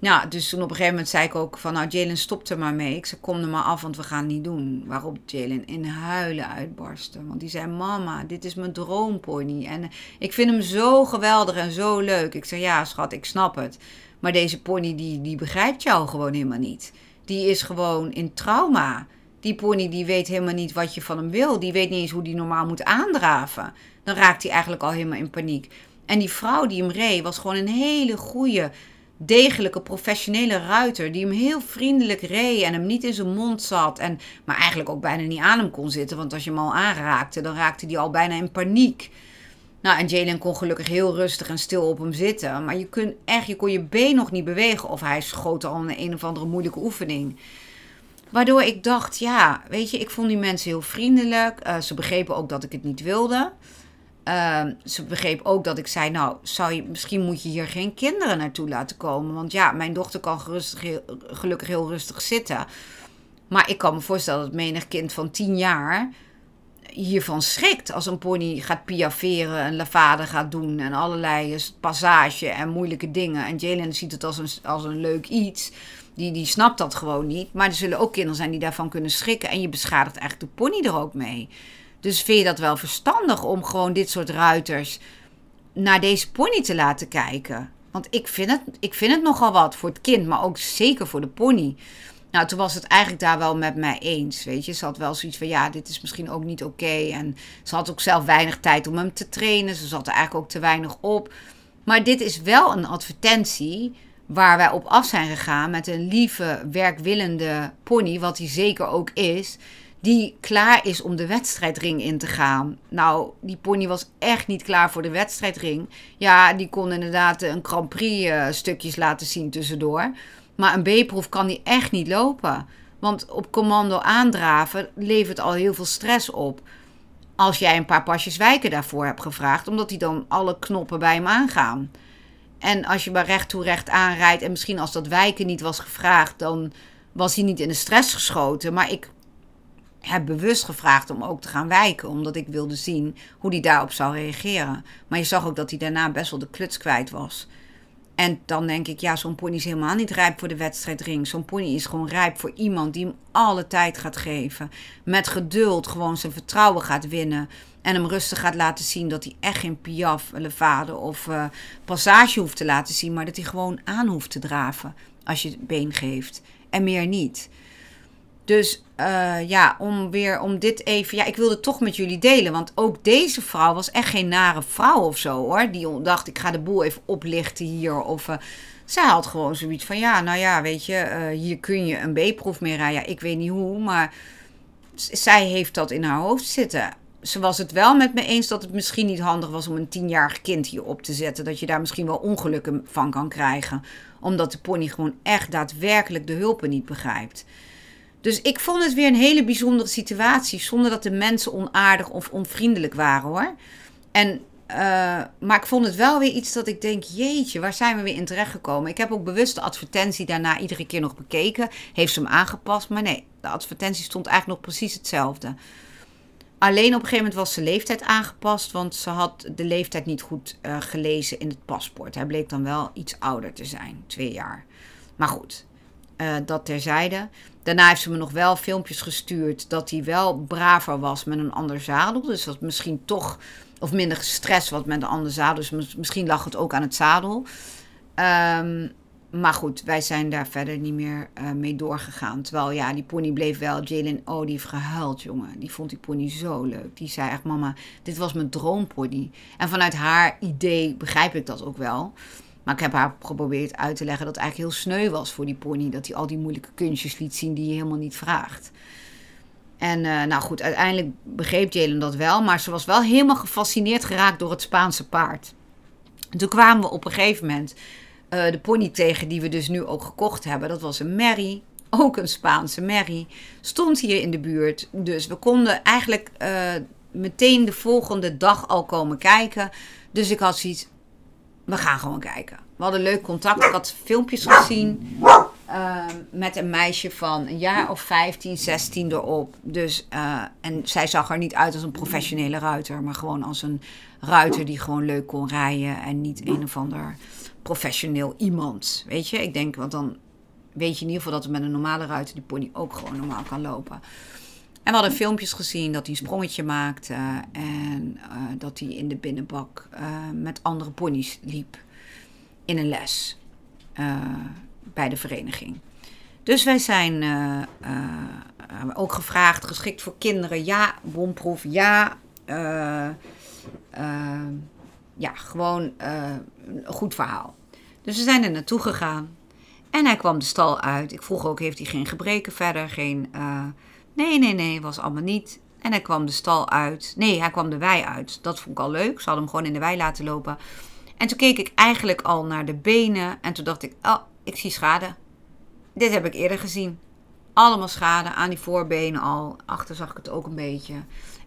Nou, dus toen op een gegeven moment zei ik ook van, nou Jalen, stop er maar mee. Ik zei, kom er maar af, want we gaan het niet doen. Waarop Jalen in huilen uitbarstte. Want die zei, mama, dit is mijn droompony. En ik vind hem zo geweldig en zo leuk. Ik zei, ja schat, ik snap het. Maar deze pony, die, die begrijpt jou gewoon helemaal niet. Die is gewoon in trauma. Die pony die weet helemaal niet wat je van hem wil. Die weet niet eens hoe die normaal moet aandraven. Dan raakt hij eigenlijk al helemaal in paniek. En die vrouw die hem reed was gewoon een hele goede, degelijke, professionele ruiter. Die hem heel vriendelijk reed en hem niet in zijn mond zat. En, maar eigenlijk ook bijna niet aan hem kon zitten. Want als je hem al aanraakte, dan raakte hij al bijna in paniek. Nou, en Jalen kon gelukkig heel rustig en stil op hem zitten. Maar je, kunt echt, je kon je been nog niet bewegen. Of hij schoot al een, een of andere moeilijke oefening. Waardoor ik dacht, ja, weet je, ik vond die mensen heel vriendelijk. Uh, ze begrepen ook dat ik het niet wilde. Ehm, ze begreep ook dat ik zei, nou, zou je, misschien moet je hier geen kinderen naartoe laten komen. Want ja, mijn dochter kan gelukkig heel rustig zitten. Maar ik kan me voorstellen dat menig kind van 10 jaar hiervan schrikt. Als een pony gaat piaferen en lavade gaat doen en allerlei passage en moeilijke dingen. En Jalen ziet het als een, als een leuk iets. Die, die snapt dat gewoon niet. Maar er zullen ook kinderen zijn die daarvan kunnen schrikken. En je beschadigt eigenlijk de pony er ook mee. Dus vind je dat wel verstandig om gewoon dit soort ruiters naar deze pony te laten kijken? Want ik vind het, ik vind het nogal wat voor het kind, maar ook zeker voor de pony. Nou, toen was het eigenlijk daar wel met mij eens. Weet je, ze had wel zoiets van: ja, dit is misschien ook niet oké. En ze had ook zelf weinig tijd om hem te trainen. Ze zat er eigenlijk ook te weinig op. Maar dit is wel een advertentie waar wij op af zijn gegaan met een lieve, werkwillende pony, wat hij zeker ook is die klaar is om de wedstrijdring in te gaan. Nou, die pony was echt niet klaar voor de wedstrijdring. Ja, die kon inderdaad een Grand Prix uh, stukjes laten zien tussendoor. Maar een B-proef kan die echt niet lopen. Want op commando aandraven levert al heel veel stress op. Als jij een paar pasjes wijken daarvoor hebt gevraagd, omdat die dan alle knoppen bij hem aangaan. En als je maar recht toe recht aanrijdt en misschien als dat wijken niet was gevraagd, dan was hij niet in de stress geschoten. Maar ik heb bewust gevraagd om ook te gaan wijken, omdat ik wilde zien hoe hij daarop zou reageren. Maar je zag ook dat hij daarna best wel de kluts kwijt was. En dan denk ik, ja, zo'n pony is helemaal niet rijp voor de wedstrijdring. Zo'n pony is gewoon rijp voor iemand die hem alle tijd gaat geven. Met geduld gewoon zijn vertrouwen gaat winnen. En hem rustig gaat laten zien dat hij echt geen piaf, levade of uh, passage hoeft te laten zien. Maar dat hij gewoon aan hoeft te draven als je het been geeft. En meer niet. Dus uh, ja, om weer om dit even. Ja, ik wilde het toch met jullie delen. Want ook deze vrouw was echt geen nare vrouw of zo hoor. Die dacht, ik ga de boel even oplichten hier. Of uh, zij had gewoon zoiets van: ja, nou ja, weet je, uh, hier kun je een B-proef mee rijden. Ja, ik weet niet hoe, maar zij heeft dat in haar hoofd zitten. Ze was het wel met me eens dat het misschien niet handig was om een tienjarig kind hier op te zetten. Dat je daar misschien wel ongelukken van kan krijgen. Omdat de pony gewoon echt daadwerkelijk de hulpen niet begrijpt. Dus ik vond het weer een hele bijzondere situatie. Zonder dat de mensen onaardig of onvriendelijk waren hoor. En, uh, maar ik vond het wel weer iets dat ik denk: jeetje, waar zijn we weer in terecht gekomen? Ik heb ook bewust de advertentie daarna iedere keer nog bekeken. Heeft ze hem aangepast? Maar nee, de advertentie stond eigenlijk nog precies hetzelfde. Alleen op een gegeven moment was de leeftijd aangepast, want ze had de leeftijd niet goed uh, gelezen in het paspoort. Hij bleek dan wel iets ouder te zijn, twee jaar. Maar goed, uh, dat terzijde. Daarna heeft ze me nog wel filmpjes gestuurd dat hij wel braver was met een ander zadel. Dus dat misschien toch, of minder gestrest was met een ander zadel. Dus misschien lag het ook aan het zadel. Um, maar goed, wij zijn daar verder niet meer uh, mee doorgegaan. Terwijl ja, die pony bleef wel. Jalen, oh, die heeft gehuild, jongen. Die vond die pony zo leuk. Die zei echt, mama, dit was mijn droompony. En vanuit haar idee begrijp ik dat ook wel. Maar ik heb haar geprobeerd uit te leggen dat het eigenlijk heel sneu was voor die pony. Dat hij al die moeilijke kunstjes liet zien die je helemaal niet vraagt. En uh, nou goed, uiteindelijk begreep Jalen dat wel. Maar ze was wel helemaal gefascineerd geraakt door het Spaanse paard. En toen kwamen we op een gegeven moment uh, de pony tegen die we dus nu ook gekocht hebben. Dat was een Mary. Ook een Spaanse Mary. Stond hier in de buurt. Dus we konden eigenlijk uh, meteen de volgende dag al komen kijken. Dus ik had zoiets, we gaan gewoon kijken. We hadden leuk contact. Ik had filmpjes gezien uh, met een meisje van een jaar of 15, 16 erop. Dus, uh, en zij zag er niet uit als een professionele ruiter, maar gewoon als een ruiter die gewoon leuk kon rijden en niet een of ander professioneel iemand. Weet je, ik denk, want dan weet je in ieder geval dat er met een normale ruiter die pony ook gewoon normaal kan lopen. En we hadden filmpjes gezien dat hij een sprongetje maakte en uh, dat hij in de binnenbak uh, met andere ponies liep in een les bij de vereniging. Dus wij zijn ook gevraagd, geschikt voor kinderen, ja, bomproef, ja. ja, gewoon een goed verhaal. Dus we zijn er naartoe gegaan. En hij kwam de stal uit. Ik vroeg ook, heeft hij geen gebreken verder? Geen Nee, nee, nee, was allemaal niet. En hij kwam de stal uit. Nee, hij kwam de wei uit. Dat vond ik al leuk. Ze hadden hem gewoon in de wei laten lopen. En toen keek ik eigenlijk al naar de benen. En toen dacht ik, oh, ik zie schade. Dit heb ik eerder gezien. Allemaal schade aan die voorbenen al. Achter zag ik het ook een beetje.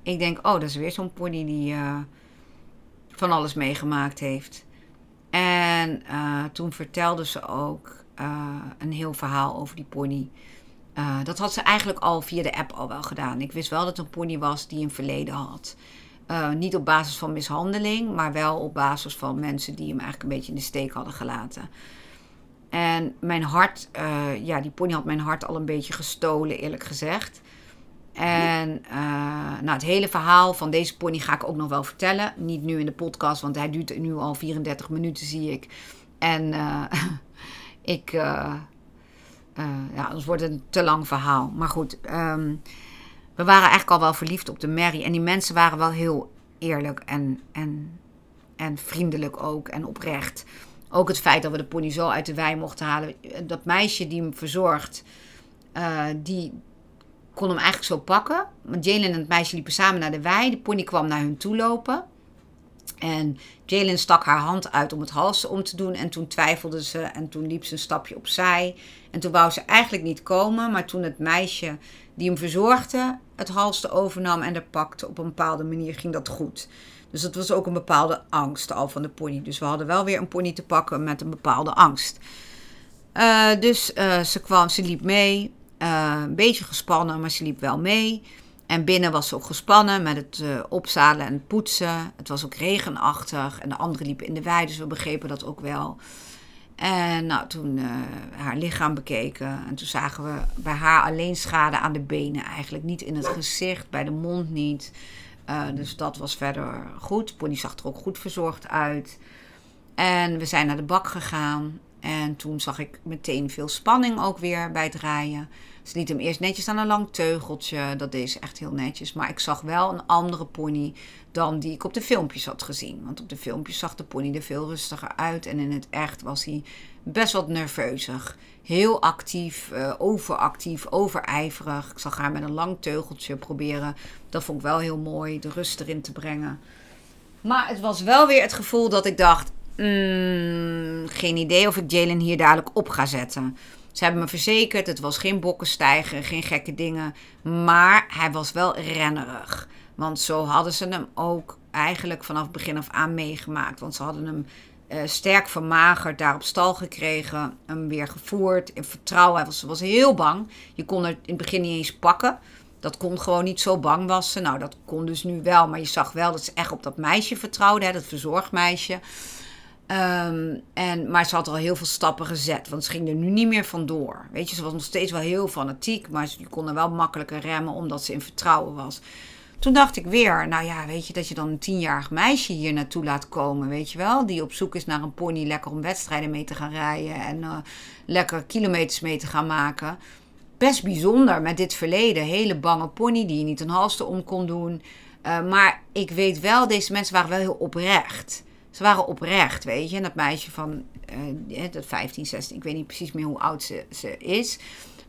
Ik denk, oh, dat is weer zo'n pony die, uh, van alles meegemaakt heeft. En uh, toen vertelde ze ook uh, een heel verhaal over die pony. Dat had ze eigenlijk al via de app al wel gedaan. Ik wist wel dat het een pony was die een verleden had. niet op basis van mishandeling, maar wel op basis van mensen die hem eigenlijk een beetje in de steek hadden gelaten. En mijn hart, ja, die pony had mijn hart al een beetje gestolen, eerlijk gezegd. En uh, nou, het hele verhaal van deze pony ga ik ook nog wel vertellen. Niet nu in de podcast, want hij duurt nu al 34 minuten, zie ik. En uh, ik. Ja, anders wordt het een te lang verhaal. Maar goed, um, we waren eigenlijk al wel verliefd op de Mary. En die mensen waren wel heel eerlijk en, en, en vriendelijk ook en oprecht. Ook het feit dat we de pony zo uit de wei mochten halen. Dat meisje die hem verzorgt, die, kon hem eigenlijk zo pakken. Want Jalen en het meisje liepen samen naar de wei. De pony kwam naar hun toe lopen. En Jalen stak haar hand uit om het hals om te doen. En toen twijfelde ze en toen liep ze een stapje opzij. En toen wou ze eigenlijk niet komen. Maar toen het meisje die hem verzorgde het halste overnam en er pakte op een bepaalde manier, ging dat goed. Dus dat was ook een bepaalde angst al van de pony. Dus we hadden wel weer een pony te pakken met een bepaalde angst. Uh, dus ze kwam, ze liep mee. Uh, een beetje gespannen, maar ze liep wel mee. En binnen was ze ook gespannen met het opzalen en poetsen. Het was ook regenachtig en de anderen liepen in de wei, dus we begrepen dat ook wel. En nou, toen uh, haar lichaam bekeken en toen zagen we bij haar alleen schade aan de benen eigenlijk. Niet in het gezicht, bij de mond niet. Dus dat was verder goed. Pony zag er ook goed verzorgd uit. En we zijn naar de bak gegaan. En toen zag ik meteen veel spanning ook weer bij het rijden. Ze liet hem eerst netjes aan een lang teugeltje. Dat deed ze echt heel netjes. Maar ik zag wel een andere pony dan die ik op de filmpjes had gezien. Want op de filmpjes zag de pony er veel rustiger uit. En in het echt was hij best wat nerveuzig. Heel actief, uh, overactief, overijverig. Ik zag haar met een lang teugeltje proberen. Dat vond ik wel heel mooi, de rust erin te brengen. Maar het was wel weer het gevoel dat ik dacht... Mm, geen idee of ik Jalen hier dadelijk op ga zetten. Ze hebben me verzekerd, het was geen bokkenstijger, geen gekke dingen. Maar hij was wel rennerig. Want zo hadden ze hem ook eigenlijk vanaf begin af aan meegemaakt. Want ze hadden hem uh, sterk vermagerd, daar op stal gekregen, hem weer gevoerd. In vertrouwen, hij was, was heel bang. Je kon het in het begin niet eens pakken. Dat kon gewoon niet zo bang was ze. Nou, dat kon dus nu wel. Maar je zag wel dat ze echt op dat meisje vertrouwde, hè, dat verzorgmeisje. Um, en, maar ze had al heel veel stappen gezet, want ze ging er nu niet meer vandoor. Weet je, ze was nog steeds wel heel fanatiek, maar ze kon er wel makkelijker remmen omdat ze in vertrouwen was. Toen dacht ik weer, nou ja, weet je, dat je dan een tienjarig meisje hier naartoe laat komen, weet je wel. Die op zoek is naar een pony, lekker om wedstrijden mee te gaan rijden en uh, lekker kilometers mee te gaan maken. Best bijzonder met dit verleden. Hele bange pony die je niet een halste om kon doen. Uh, maar ik weet wel, deze mensen waren wel heel oprecht. Ze waren oprecht, weet je. En dat meisje van uh, dat 15, 16, ik weet niet precies meer hoe oud ze, ze is.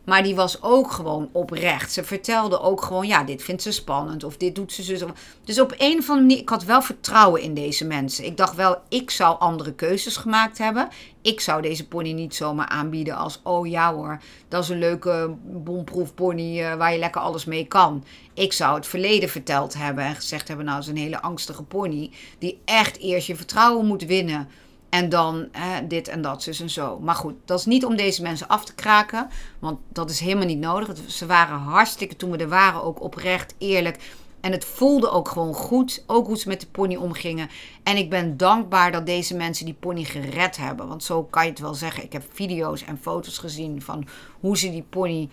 Maar die was ook gewoon oprecht. Ze vertelde ook gewoon, ja, dit vindt ze spannend. Of dit doet ze zo. Dus op een of andere manier, ik had wel vertrouwen in deze mensen. Ik dacht wel, ik zou andere keuzes gemaakt hebben. Ik zou deze pony niet zomaar aanbieden als, oh ja hoor, dat is een leuke bomproef pony uh, waar je lekker alles mee kan. Ik zou het verleden verteld hebben en gezegd hebben, nou, dat is een hele angstige pony. Die echt eerst je vertrouwen moet winnen en dan dit en dat, zus en zo. Maar goed, dat is niet om deze mensen af te kraken. Want dat is helemaal niet nodig. Ze waren hartstikke, toen we er waren, ook oprecht, eerlijk. En het voelde ook gewoon goed. Ook hoe ze met de pony omgingen. En ik ben dankbaar dat deze mensen die pony gered hebben. Want zo kan je het wel zeggen. Ik heb video's en foto's gezien van hoe ze die pony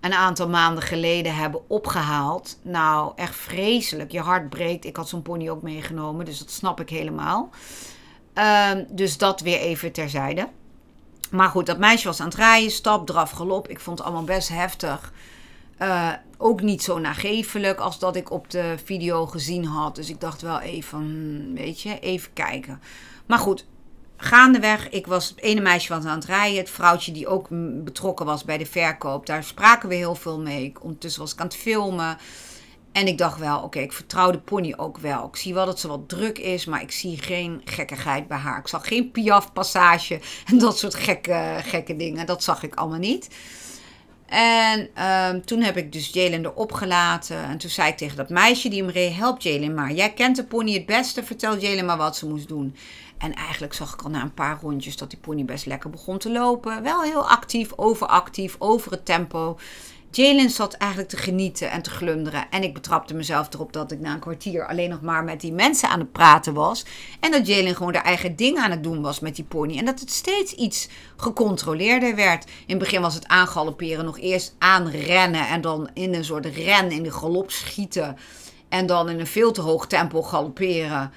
een aantal maanden geleden hebben opgehaald. Nou, echt vreselijk. Je hart breekt. Ik had zo'n pony ook meegenomen, dus dat snap ik helemaal. Uh, dus dat weer even terzijde. Maar goed, dat meisje was aan het rijden, stap, draf, galop. Ik vond het allemaal best heftig. Uh, ook niet zo nagevelijk als dat ik op de video gezien had. Dus ik dacht wel even, hmm, weet je, even kijken. Maar goed, gaandeweg, ik was het ene meisje was aan het rijden. Het vrouwtje die ook betrokken was bij de verkoop. Daar spraken we heel veel mee. Ondertussen was ik aan het filmen. En ik dacht wel, oké, ik vertrouw de pony ook wel. Ik zie wel dat ze wat druk is, maar ik zie geen gekkigheid bij haar. Ik zag geen piaf-passage en dat soort gekke, gekke dingen. Dat zag ik allemaal niet. En ehm, toen heb ik dus Jalen erop gelaten. En toen zei ik tegen dat meisje die hem reed: Help Jalen maar. Jij kent de pony het beste. Vertel Jalen maar wat ze moest doen. En eigenlijk zag ik al na een paar rondjes dat die pony best lekker begon te lopen. Wel heel actief, overactief, over het tempo. Jalen zat eigenlijk te genieten en te glunderen. En ik betrapte mezelf erop dat ik na een kwartier alleen nog maar met die mensen aan het praten was. En dat Jalen gewoon de eigen ding aan het doen was met die pony. En dat het steeds iets gecontroleerder werd. In het begin was het aangalopperen, nog eerst aanrennen en dan in een soort ren in de galop schieten. En dan in een veel te hoog tempo galopperen.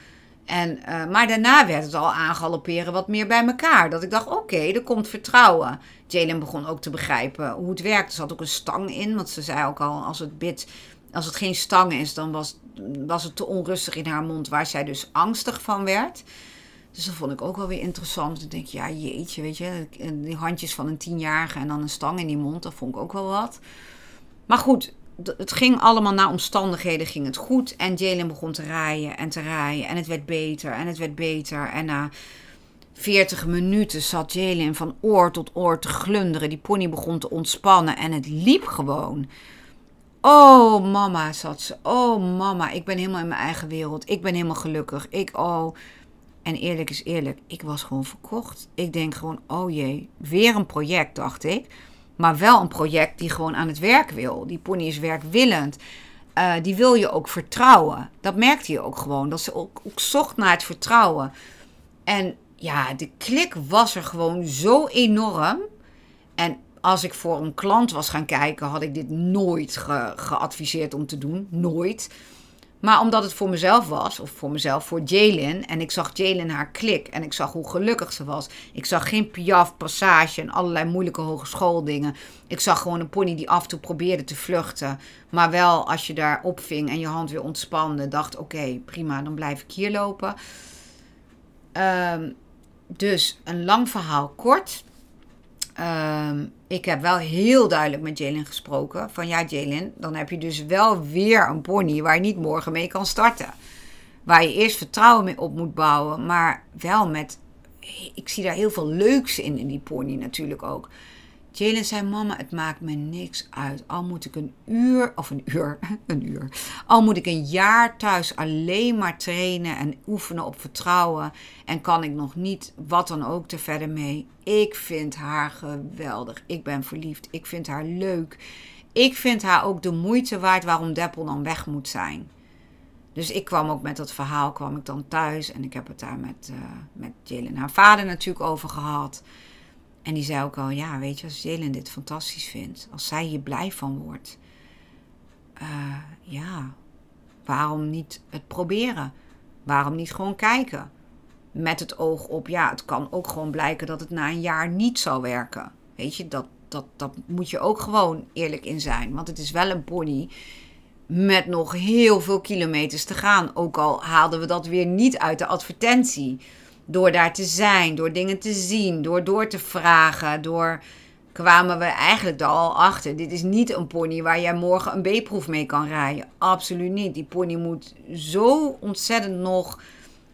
En, uh, maar daarna werd het al aangalopperen wat meer bij elkaar. Dat ik dacht, oké, er komt vertrouwen. Jalen begon ook te begrijpen hoe het werkt. Er zat ook een stang in, want ze zei ook al, als het bit, als het geen stang is, dan was, was het te onrustig in haar mond, waar zij dus angstig van werd. Dus dat vond ik ook wel weer interessant. Dan denk ja jeetje, weet je, die handjes van een tienjarige en dan een stang in die mond, dat vond ik ook wel wat. Maar goed, het ging allemaal naar omstandigheden, ging het goed. En Jalen begon te rijden en te rijden. En het werd beter en het werd beter. En na 40 minuten zat Jalen van oor tot oor te glunderen. Die pony begon te ontspannen en het liep gewoon. Oh, mama, zat ze. Oh, mama, ik ben helemaal in mijn eigen wereld. Ik ben helemaal gelukkig. Ik, oh. En eerlijk is eerlijk, ik was gewoon verkocht. Ik denk gewoon, oh jee, weer een project, dacht ik. Maar wel een project die gewoon aan het werk wil. Die pony is werkwillend. Uh, die wil je ook vertrouwen. Dat merkte je ook gewoon. Dat ze ook, ook zocht naar het vertrouwen. En ja, de klik was er gewoon zo enorm. En als ik voor een klant was gaan kijken, had ik dit nooit ge geadviseerd om te doen. Nooit. Maar omdat het voor mezelf was, of voor mezelf, voor Jalen. En ik zag Jalen haar klik en ik zag hoe gelukkig ze was. Ik zag geen piaf, passage en allerlei moeilijke hogeschooldingen. Ik zag gewoon een pony die af en toe probeerde te vluchten. Maar wel als je daar opving en je hand weer ontspande, dacht: oké, prima, dan blijf ik hier lopen. Ehm, dus een lang verhaal kort. Um, ik heb wel heel duidelijk met Jalen gesproken. Van ja, Jalen, dan heb je dus wel weer een pony waar je niet morgen mee kan starten. Waar je eerst vertrouwen mee op moet bouwen. Maar wel met. Ik zie daar heel veel leuks in, in die pony natuurlijk ook. Jalen zei: Mama, het maakt me niks uit. Al moet ik een uur, of een uur, een uur. Al moet ik een jaar thuis alleen maar trainen en oefenen op vertrouwen. En kan ik nog niet wat dan ook te verder mee. Ik vind haar geweldig. Ik ben verliefd. Ik vind haar leuk. Ik vind haar ook de moeite waard waarom Deppel dan weg moet zijn. Dus ik kwam ook met dat verhaal, kwam ik dan thuis. En ik heb het daar met, uh, met Jalen haar vader natuurlijk over gehad. En die zei ook al, ja, weet je, als Jalen dit fantastisch vindt, als zij hier blij van wordt, uh, ja, waarom niet het proberen? Waarom niet gewoon kijken? Met het oog op, ja, het kan ook gewoon blijken dat het na een jaar niet zou werken. Weet je, dat, dat, dat moet je ook gewoon eerlijk in zijn. Want het is wel een pony met nog heel veel kilometers te gaan. Ook al haalden we dat weer niet uit de advertentie. Door daar te zijn, door dingen te zien, door door te vragen, door kwamen we eigenlijk er al achter. Dit is niet een pony waar jij morgen een B-proef mee kan rijden. Absoluut niet. Die pony moet zo ontzettend nog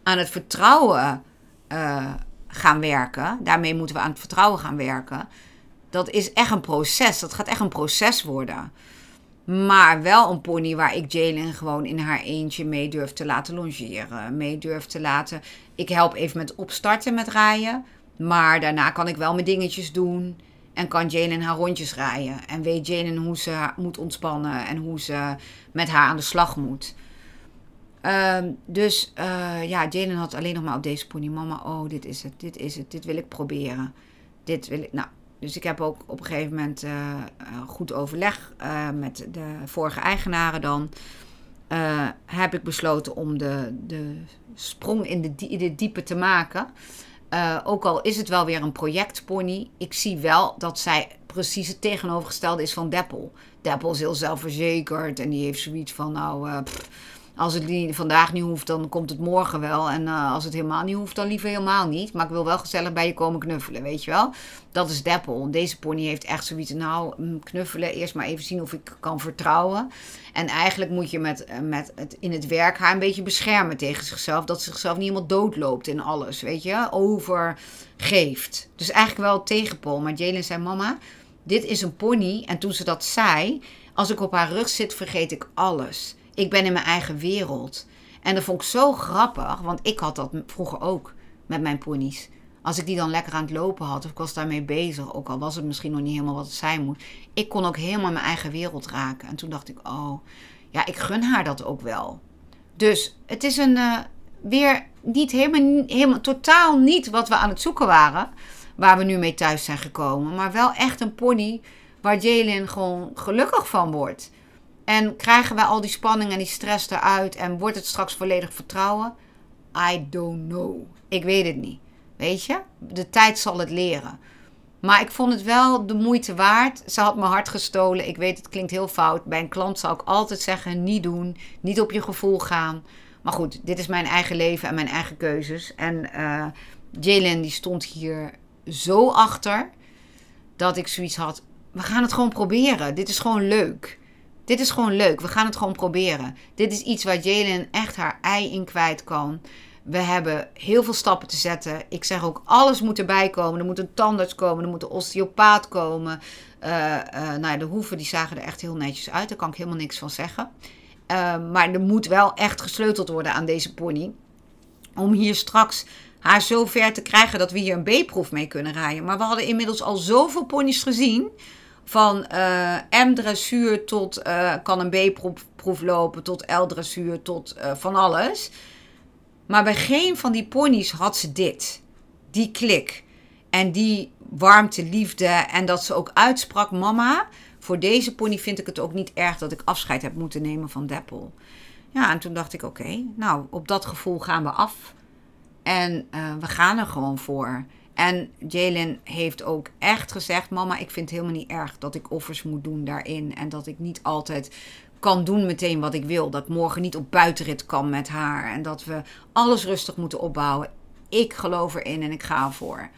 aan het vertrouwen uh, gaan werken. Daarmee moeten we aan het vertrouwen gaan werken. Dat is echt een proces. Dat gaat echt een proces worden. Maar wel een pony waar ik Jalen gewoon in haar eentje mee durf te laten longeren. Mee durf te laten. Ik help even met opstarten met rijden. Maar daarna kan ik wel mijn dingetjes doen. En kan Jalen haar rondjes rijden. En weet Jalen hoe ze moet ontspannen. En hoe ze met haar aan de slag moet. Um, dus uh, ja, Jalen had alleen nog maar op deze pony. Mama, oh, dit is het. Dit is het. Dit wil ik proberen. Dit wil ik. Nou, dus ik heb ook op een gegeven moment uh, goed overleg uh, met de vorige eigenaren dan. heb ik besloten om de, de sprong in de, diepe te maken. ook al is het wel weer een projectpony. Ik zie wel dat zij precies het tegenovergestelde is van Deppel. Deppel is heel zelfverzekerd en die heeft zoiets van nou... als het niet, vandaag niet hoeft, dan komt het morgen wel. En uh, als het helemaal niet hoeft, dan liever helemaal niet. Maar ik wil wel gezellig bij je komen knuffelen, weet je wel. Dat is Deppel. Deze pony heeft echt zoiets, nou, mm, knuffelen. Eerst maar even zien of ik kan vertrouwen. En eigenlijk moet je met, eh, met het, in het werk haar een beetje beschermen tegen zichzelf. Dat ze zichzelf niet helemaal doodloopt in alles, weet je. Overgeeft. Dus eigenlijk wel tegenpol. Maar Jalen zei, mama, dit is een pony. En toen ze dat zei, als ik op haar rug zit, vergeet ik alles. Ik ben in mijn eigen wereld. En dat vond ik zo grappig, want ik had dat vroeger ook met mijn ponies. Als ik die dan lekker aan het lopen had, of ik was daarmee bezig, ook al was het misschien nog niet helemaal wat het zijn moet. Ik kon ook helemaal mijn eigen wereld raken. En toen dacht ik, oh, ja, ik gun haar dat ook wel. Dus het is een, uh, weer niet helemaal, helemaal, totaal niet wat we aan het zoeken waren. Waar we nu mee thuis zijn gekomen. Maar wel echt een pony waar Jalen gewoon gelukkig van wordt. En krijgen wij al die spanning en die stress eruit en wordt het straks volledig vertrouwen? I don't know. Ik weet het niet. Weet je? De tijd zal het leren. Maar ik vond het wel de moeite waard. Ze had mijn hart gestolen. Ik weet, het klinkt heel fout. Bij een klant zou ik altijd zeggen: niet doen. Niet op je gevoel gaan. Maar goed, dit is mijn eigen leven en mijn eigen keuzes. En uh, Jalen die stond hier zo achter. Dat ik zoiets had. We gaan het gewoon proberen. Dit is gewoon leuk. Dit is gewoon leuk. We gaan het gewoon proberen. Dit is iets waar Jalen echt haar ei in kwijt kan. We hebben heel veel stappen te zetten. Ik zeg ook, alles moet erbij komen. Er moet een tandarts komen, er moet een osteopaat komen. Uh, nou, de hoeven die zagen er echt heel netjes uit. Daar kan ik helemaal niks van zeggen. Uh, maar er moet wel echt gesleuteld worden aan deze pony. Om hier straks haar zo ver te krijgen dat we hier een B-proef mee kunnen rijden. Maar we hadden inmiddels al zoveel ponies gezien. Van M-dressuur tot kan een B-proef lopen, tot L-dressuur, tot van alles. Maar bij geen van die ponies had ze dit. Die klik. En die warmte, liefde. En dat ze ook uitsprak: Mama, voor deze pony vind ik het ook niet erg dat ik afscheid heb moeten nemen van Deppel. Ja, en toen dacht ik: Oké, nou, op dat gevoel gaan we af. En uh, we gaan er gewoon voor. En Jalen heeft ook echt gezegd: Mama, ik vind het helemaal niet erg dat ik offers moet doen daarin. En dat ik niet altijd kan doen meteen wat ik wil. Dat morgen niet op buitenrit kan met haar. En dat we alles rustig moeten opbouwen. Ik geloof erin en ik ga ervoor.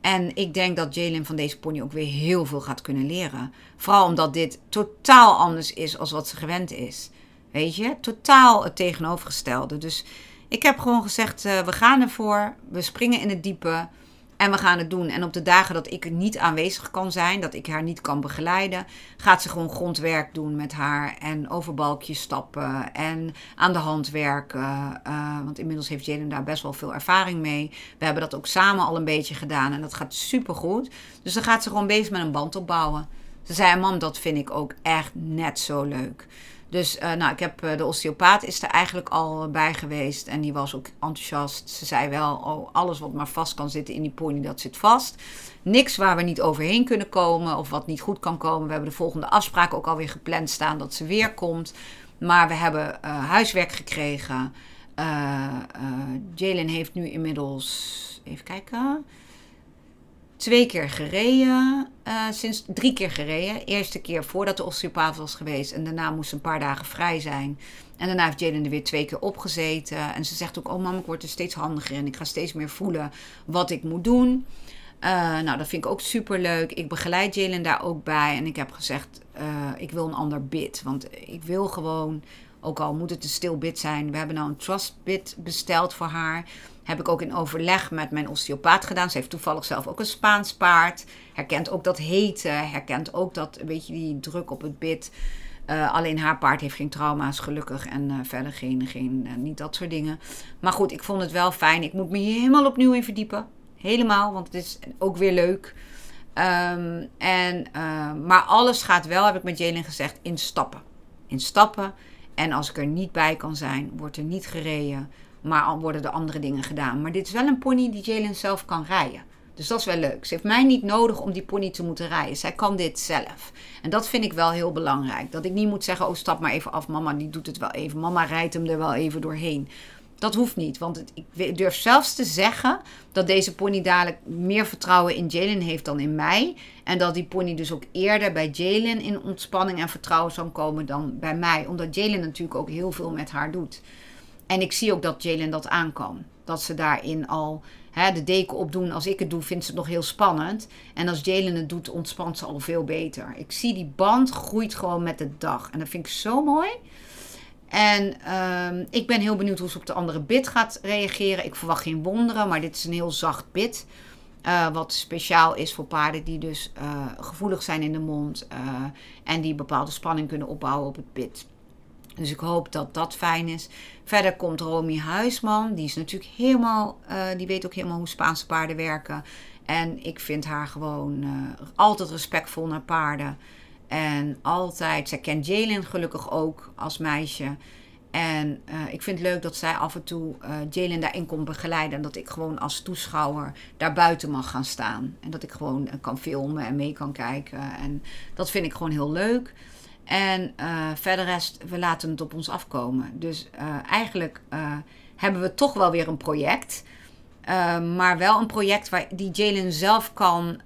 En ik denk dat Jalen van deze pony ook weer heel veel gaat kunnen leren. Vooral omdat dit totaal anders is als wat ze gewend is. Weet je, totaal het tegenovergestelde. Dus ik heb gewoon gezegd: uh, we gaan ervoor. We springen in het diepe. En we gaan het doen. En op de dagen dat ik niet aanwezig kan zijn, dat ik haar niet kan begeleiden, gaat ze gewoon grondwerk doen met haar. En over balkjes stappen en aan de hand werken. Uh, want inmiddels heeft Jalen daar best wel veel ervaring mee. We hebben dat ook samen al een beetje gedaan en dat gaat super goed. Dus dan gaat ze gewoon bezig met een band opbouwen. Ze zei: Mam, dat vind ik ook echt net zo leuk. Dus uh, nou, ik heb uh, de osteopaat is er eigenlijk al bij geweest. En die was ook enthousiast. Ze zei wel, oh, alles wat maar vast kan zitten in die pony, dat zit vast. Niks waar we niet overheen kunnen komen of wat niet goed kan komen. We hebben de volgende afspraak ook alweer gepland staan dat ze weer komt. Maar we hebben uh, huiswerk gekregen. Jalen heeft nu inmiddels, even kijken, twee keer gereden. Uh, sinds drie keer gereden. Eerste keer voordat de osteopaat was geweest. En daarna moest ze een paar dagen vrij zijn. En daarna heeft Jalen er weer twee keer opgezeten. En ze zegt ook: Oh, mam, ik word er steeds handiger. En ik ga steeds meer voelen wat ik moet doen. Uh, nou, dat vind ik ook super leuk. Ik begeleid Jalen daar ook bij. En ik heb gezegd: uh, Ik wil een ander bid. Want ik wil gewoon, ook al moet het een stil bid zijn. We hebben nou een trust bid besteld voor haar. Heb ik ook in overleg met mijn osteopaat gedaan. Ze heeft toevallig zelf ook een Spaans paard. Herkent ook dat hete. Herkent ook dat, weet je, die druk op het bit. Uh, alleen haar paard heeft geen trauma's, gelukkig. En uh, verder geen, geen uh, niet dat soort dingen. Maar goed, ik vond het wel fijn. Ik moet me hier helemaal opnieuw in verdiepen. Helemaal, want het is ook weer leuk. Um, en, maar alles gaat wel, heb ik met Jalen gezegd, in stappen. In stappen. En als ik er niet bij kan zijn, wordt er niet gereden. Maar al worden er andere dingen gedaan. Maar dit is wel een pony die Jalen zelf kan rijden. Dus dat is wel leuk. Ze heeft mij niet nodig om die pony te moeten rijden. Zij kan dit zelf. En dat vind ik wel heel belangrijk. Dat ik niet moet zeggen: Oh, stap maar even af. Mama, die doet het wel even. Mama rijdt hem er wel even doorheen. Dat hoeft niet. Want ik durf zelfs te zeggen dat deze pony dadelijk meer vertrouwen in Jalen heeft dan in mij. En dat die pony dus ook eerder bij Jalen in ontspanning en vertrouwen zal komen dan bij mij. Omdat Jalen natuurlijk ook heel veel met haar doet. En ik zie ook dat Jalen dat aankan. Dat ze daarin al hè, de deken opdoen. Als ik het doe, vindt ze het nog heel spannend. En als Jalen het doet, ontspant ze al veel beter. Ik zie die band groeit gewoon met de dag. En dat vind ik zo mooi. En uh, ik ben heel benieuwd hoe ze op de andere bit gaat reageren. Ik verwacht geen wonderen, maar dit is een heel zacht bit. Uh, wat speciaal is voor paarden die dus uh, gevoelig zijn in de mond uh, en die bepaalde spanning kunnen opbouwen op het pit. Dus ik hoop dat dat fijn is. Verder komt Romy Huisman. Die is natuurlijk helemaal, die weet ook helemaal hoe Spaanse paarden werken. En ik vind haar gewoon altijd respectvol naar paarden. En altijd, zij kent Jalen gelukkig ook als meisje. En uh, ik vind het leuk dat zij af en toe uh, Jalen daarin komt begeleiden. En dat ik gewoon als toeschouwer daar buiten mag gaan staan. En dat ik gewoon kan filmen en mee kan kijken. En dat vind ik gewoon heel leuk. En verder rest, we laten het op ons afkomen. Dus eigenlijk hebben we toch wel weer een project. maar wel een project waar die Jalen zelf kan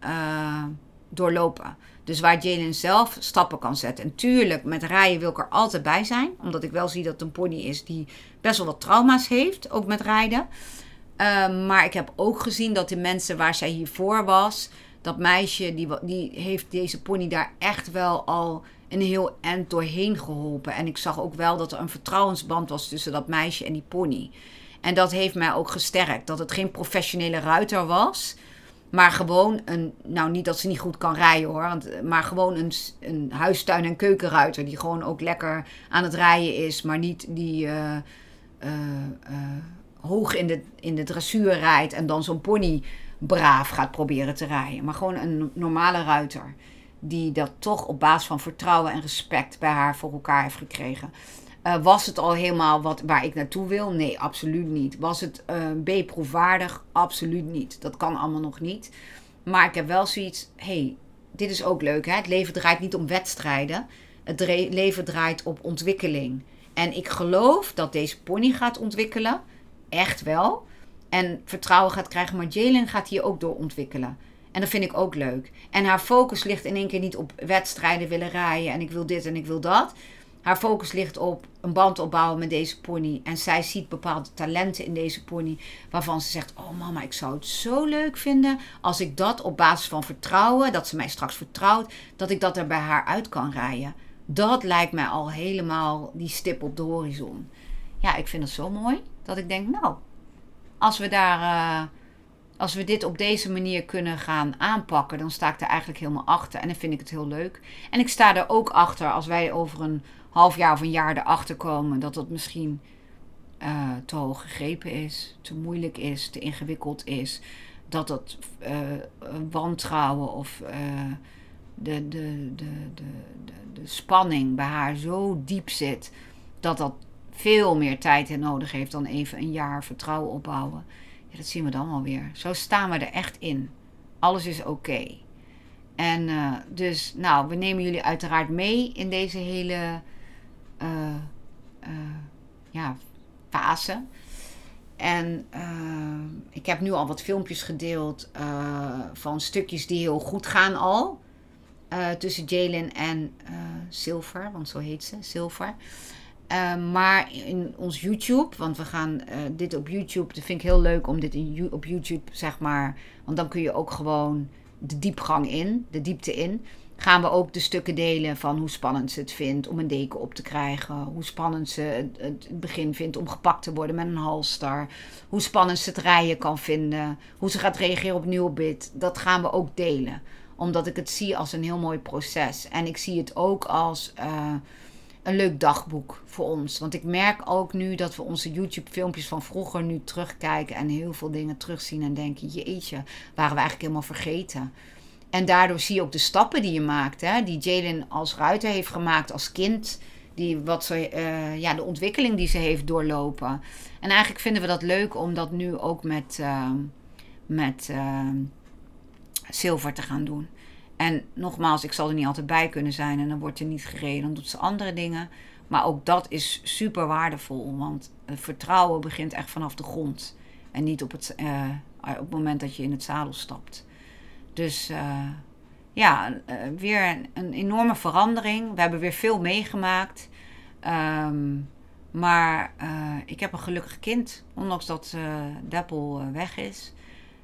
doorlopen. Dus waar Jalen zelf stappen kan zetten. En tuurlijk, met rijden wil ik er altijd bij zijn. Omdat ik wel zie dat een pony is die best wel wat trauma's heeft. Ook met rijden. Maar ik heb ook gezien dat de mensen waar zij hiervoor was. Dat meisje, die, die heeft deze pony daar echt wel al een heel eind doorheen geholpen. En ik zag ook wel dat er een vertrouwensband was tussen dat meisje en die pony. En dat heeft mij ook gesterkt. Dat het geen professionele ruiter was. Maar gewoon een, nou niet dat ze niet goed kan rijden hoor, want, maar gewoon een, een huistuin- en keukenruiter die gewoon ook lekker aan het rijden is, maar niet die uh, uh, uh, hoog in de, in de dressuur rijdt en dan zo'n pony braaf gaat proberen te rijden. Maar gewoon een normale ruiter die dat toch op basis van vertrouwen en respect bij haar voor elkaar heeft gekregen. Uh, was het al helemaal wat, waar ik naartoe wil? Nee, absoluut niet. Was het uh, B-proefwaardig? Absoluut niet. Dat kan allemaal nog niet. Maar ik heb wel zoiets, hey, dit is ook leuk. Hè? Het leven draait niet om wedstrijden. Het leven draait op ontwikkeling. En ik geloof dat deze pony gaat ontwikkelen. Echt wel. En vertrouwen gaat krijgen. Maar Jalen gaat hier ook door ontwikkelen. En dat vind ik ook leuk. En haar focus ligt in één keer niet op wedstrijden willen rijden. En ik wil dit en ik wil dat. Haar focus ligt op een band opbouwen met deze pony. En zij ziet bepaalde talenten in deze pony. Waarvan ze zegt: Oh mama, ik zou het zo leuk vinden. Als ik dat op basis van vertrouwen, dat ze mij straks vertrouwt, dat ik dat er bij haar uit kan rijden. Dat lijkt mij al helemaal die stip op de horizon. Ja, ik vind het zo mooi dat ik denk: Nou, als we daar. Uh, als we dit op deze manier kunnen gaan aanpakken, dan sta ik er eigenlijk helemaal achter. En dan vind ik het heel leuk. En ik sta er ook achter als wij over een half jaar of een jaar erachter komen dat het misschien uh, te hoog gegrepen is, te moeilijk is, te ingewikkeld is. Dat het uh, wantrouwen of de, de, de, de, de, de spanning bij haar zo diep zit dat dat veel meer tijd nodig heeft dan even een jaar vertrouwen opbouwen. Dat zien we dan alweer. Zo staan we er echt in. Alles is oké. En uh, dus, nou, we nemen jullie uiteraard mee in deze hele uh, uh, ja, fase. En ik heb nu al wat filmpjes gedeeld van stukjes die heel goed gaan al. tussen Jalen en Silver, want zo heet ze, Silver. Maar in ons YouTube, want we gaan dit op YouTube, dat vind ik heel leuk om dit op YouTube, zeg maar, want dan kun je ook gewoon de diepgang in, de diepte in gaan we ook de stukken delen van hoe spannend ze het vindt om een deken op te krijgen. Hoe spannend ze het, begin vindt om gepakt te worden met een halster. Hoe spannend ze het rijden kan vinden. Hoe ze gaat reageren op nieuw bit. Dat gaan we ook delen. Omdat ik het zie als een heel mooi proces. En ik zie het ook als uh, een leuk dagboek voor ons. Want ik merk ook nu dat we onze YouTube-filmpjes van vroeger nu terugkijken. En heel veel dingen terugzien en denken: jeetje, waren we eigenlijk helemaal vergeten. En daardoor zie je ook de stappen die je maakt. Hè? Die Jalen als ruiter heeft gemaakt als kind. Die, wat ze, uh, ja, de ontwikkeling die ze heeft doorlopen. En eigenlijk vinden we dat leuk om dat nu ook met, uh, met uh, Silver te gaan doen. En nogmaals, ik zal er niet altijd bij kunnen zijn. En dan wordt er niet gereden. Dan doet ze andere dingen. Maar ook dat is super waardevol. Want vertrouwen begint echt vanaf de grond. En niet op het, op het moment dat je in het zadel stapt. Dus uh, ja, uh, weer een, een, enorme verandering. We hebben weer veel meegemaakt. Um, maar ik heb een gelukkig kind. Ondanks dat Deppel weg is,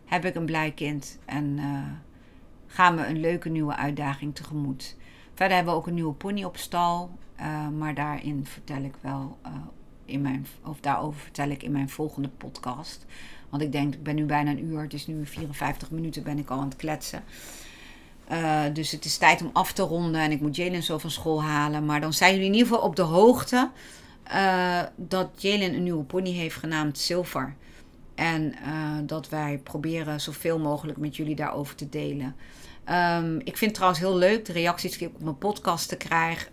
heb ik een blij kind. En gaan we een leuke nieuwe uitdaging tegemoet. Verder hebben we ook een nieuwe pony op stal. maar daarin vertel ik wel in mijn, of daarover vertel ik in mijn volgende podcast. Want ik denk, ik ben nu bijna een uur. Het is nu 54 minuten ben ik al aan het kletsen. Uh, dus het is tijd om af te ronden en ik moet Jalen zo van school halen. Maar dan zijn jullie in ieder geval op de hoogte uh, dat Jalen een nieuwe pony heeft genaamd Silver. En uh, dat wij proberen zoveel mogelijk met jullie daarover te delen. Um, ik vind het trouwens heel leuk de reacties die ik op mijn podcast te krijg.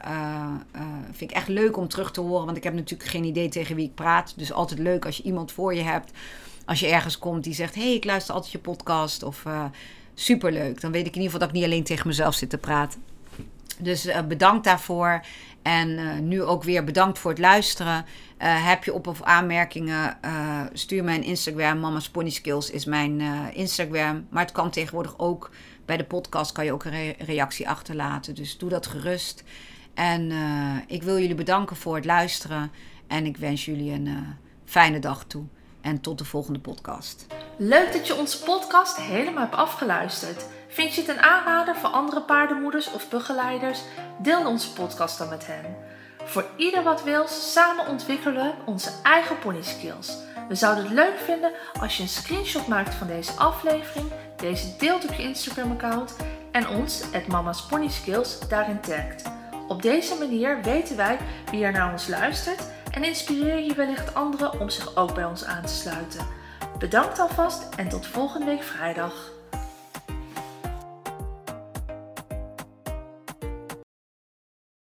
vind ik echt leuk om terug te horen. Want ik heb natuurlijk geen idee tegen wie ik praat. Dus altijd leuk als je iemand voor je hebt. Als je ergens komt die zegt: hey, ik luister altijd je podcast. Of superleuk. Dan weet ik in ieder geval dat ik niet alleen tegen mezelf zit te praten. Dus uh, bedankt daarvoor. En uh, nu ook weer bedankt voor het luisteren. Uh, heb je op- of aanmerkingen, stuur mij een Instagram. Mama's Pony Skills is mijn Instagram. Maar het kan tegenwoordig ook bij de podcast kan je ook een re reactie achterlaten. Dus doe dat gerust. En ik wil jullie bedanken voor het luisteren. En ik wens jullie een fijne dag toe. En tot de volgende podcast. Leuk dat je onze podcast helemaal hebt afgeluisterd. Vind je het een aanrader voor andere paardenmoeders of begeleiders? Deel onze podcast dan met hen. Voor ieder wat wil, samen ontwikkelen we onze eigen pony skills. We zouden het leuk vinden als je een screenshot maakt van deze aflevering, deze deelt op je Instagram-account en ons, het Mama's Skills, daarin tagt. Op deze manier weten wij wie er naar ons luistert en inspireer je wellicht anderen om zich ook bij ons aan te sluiten. Bedankt alvast en tot volgende week vrijdag.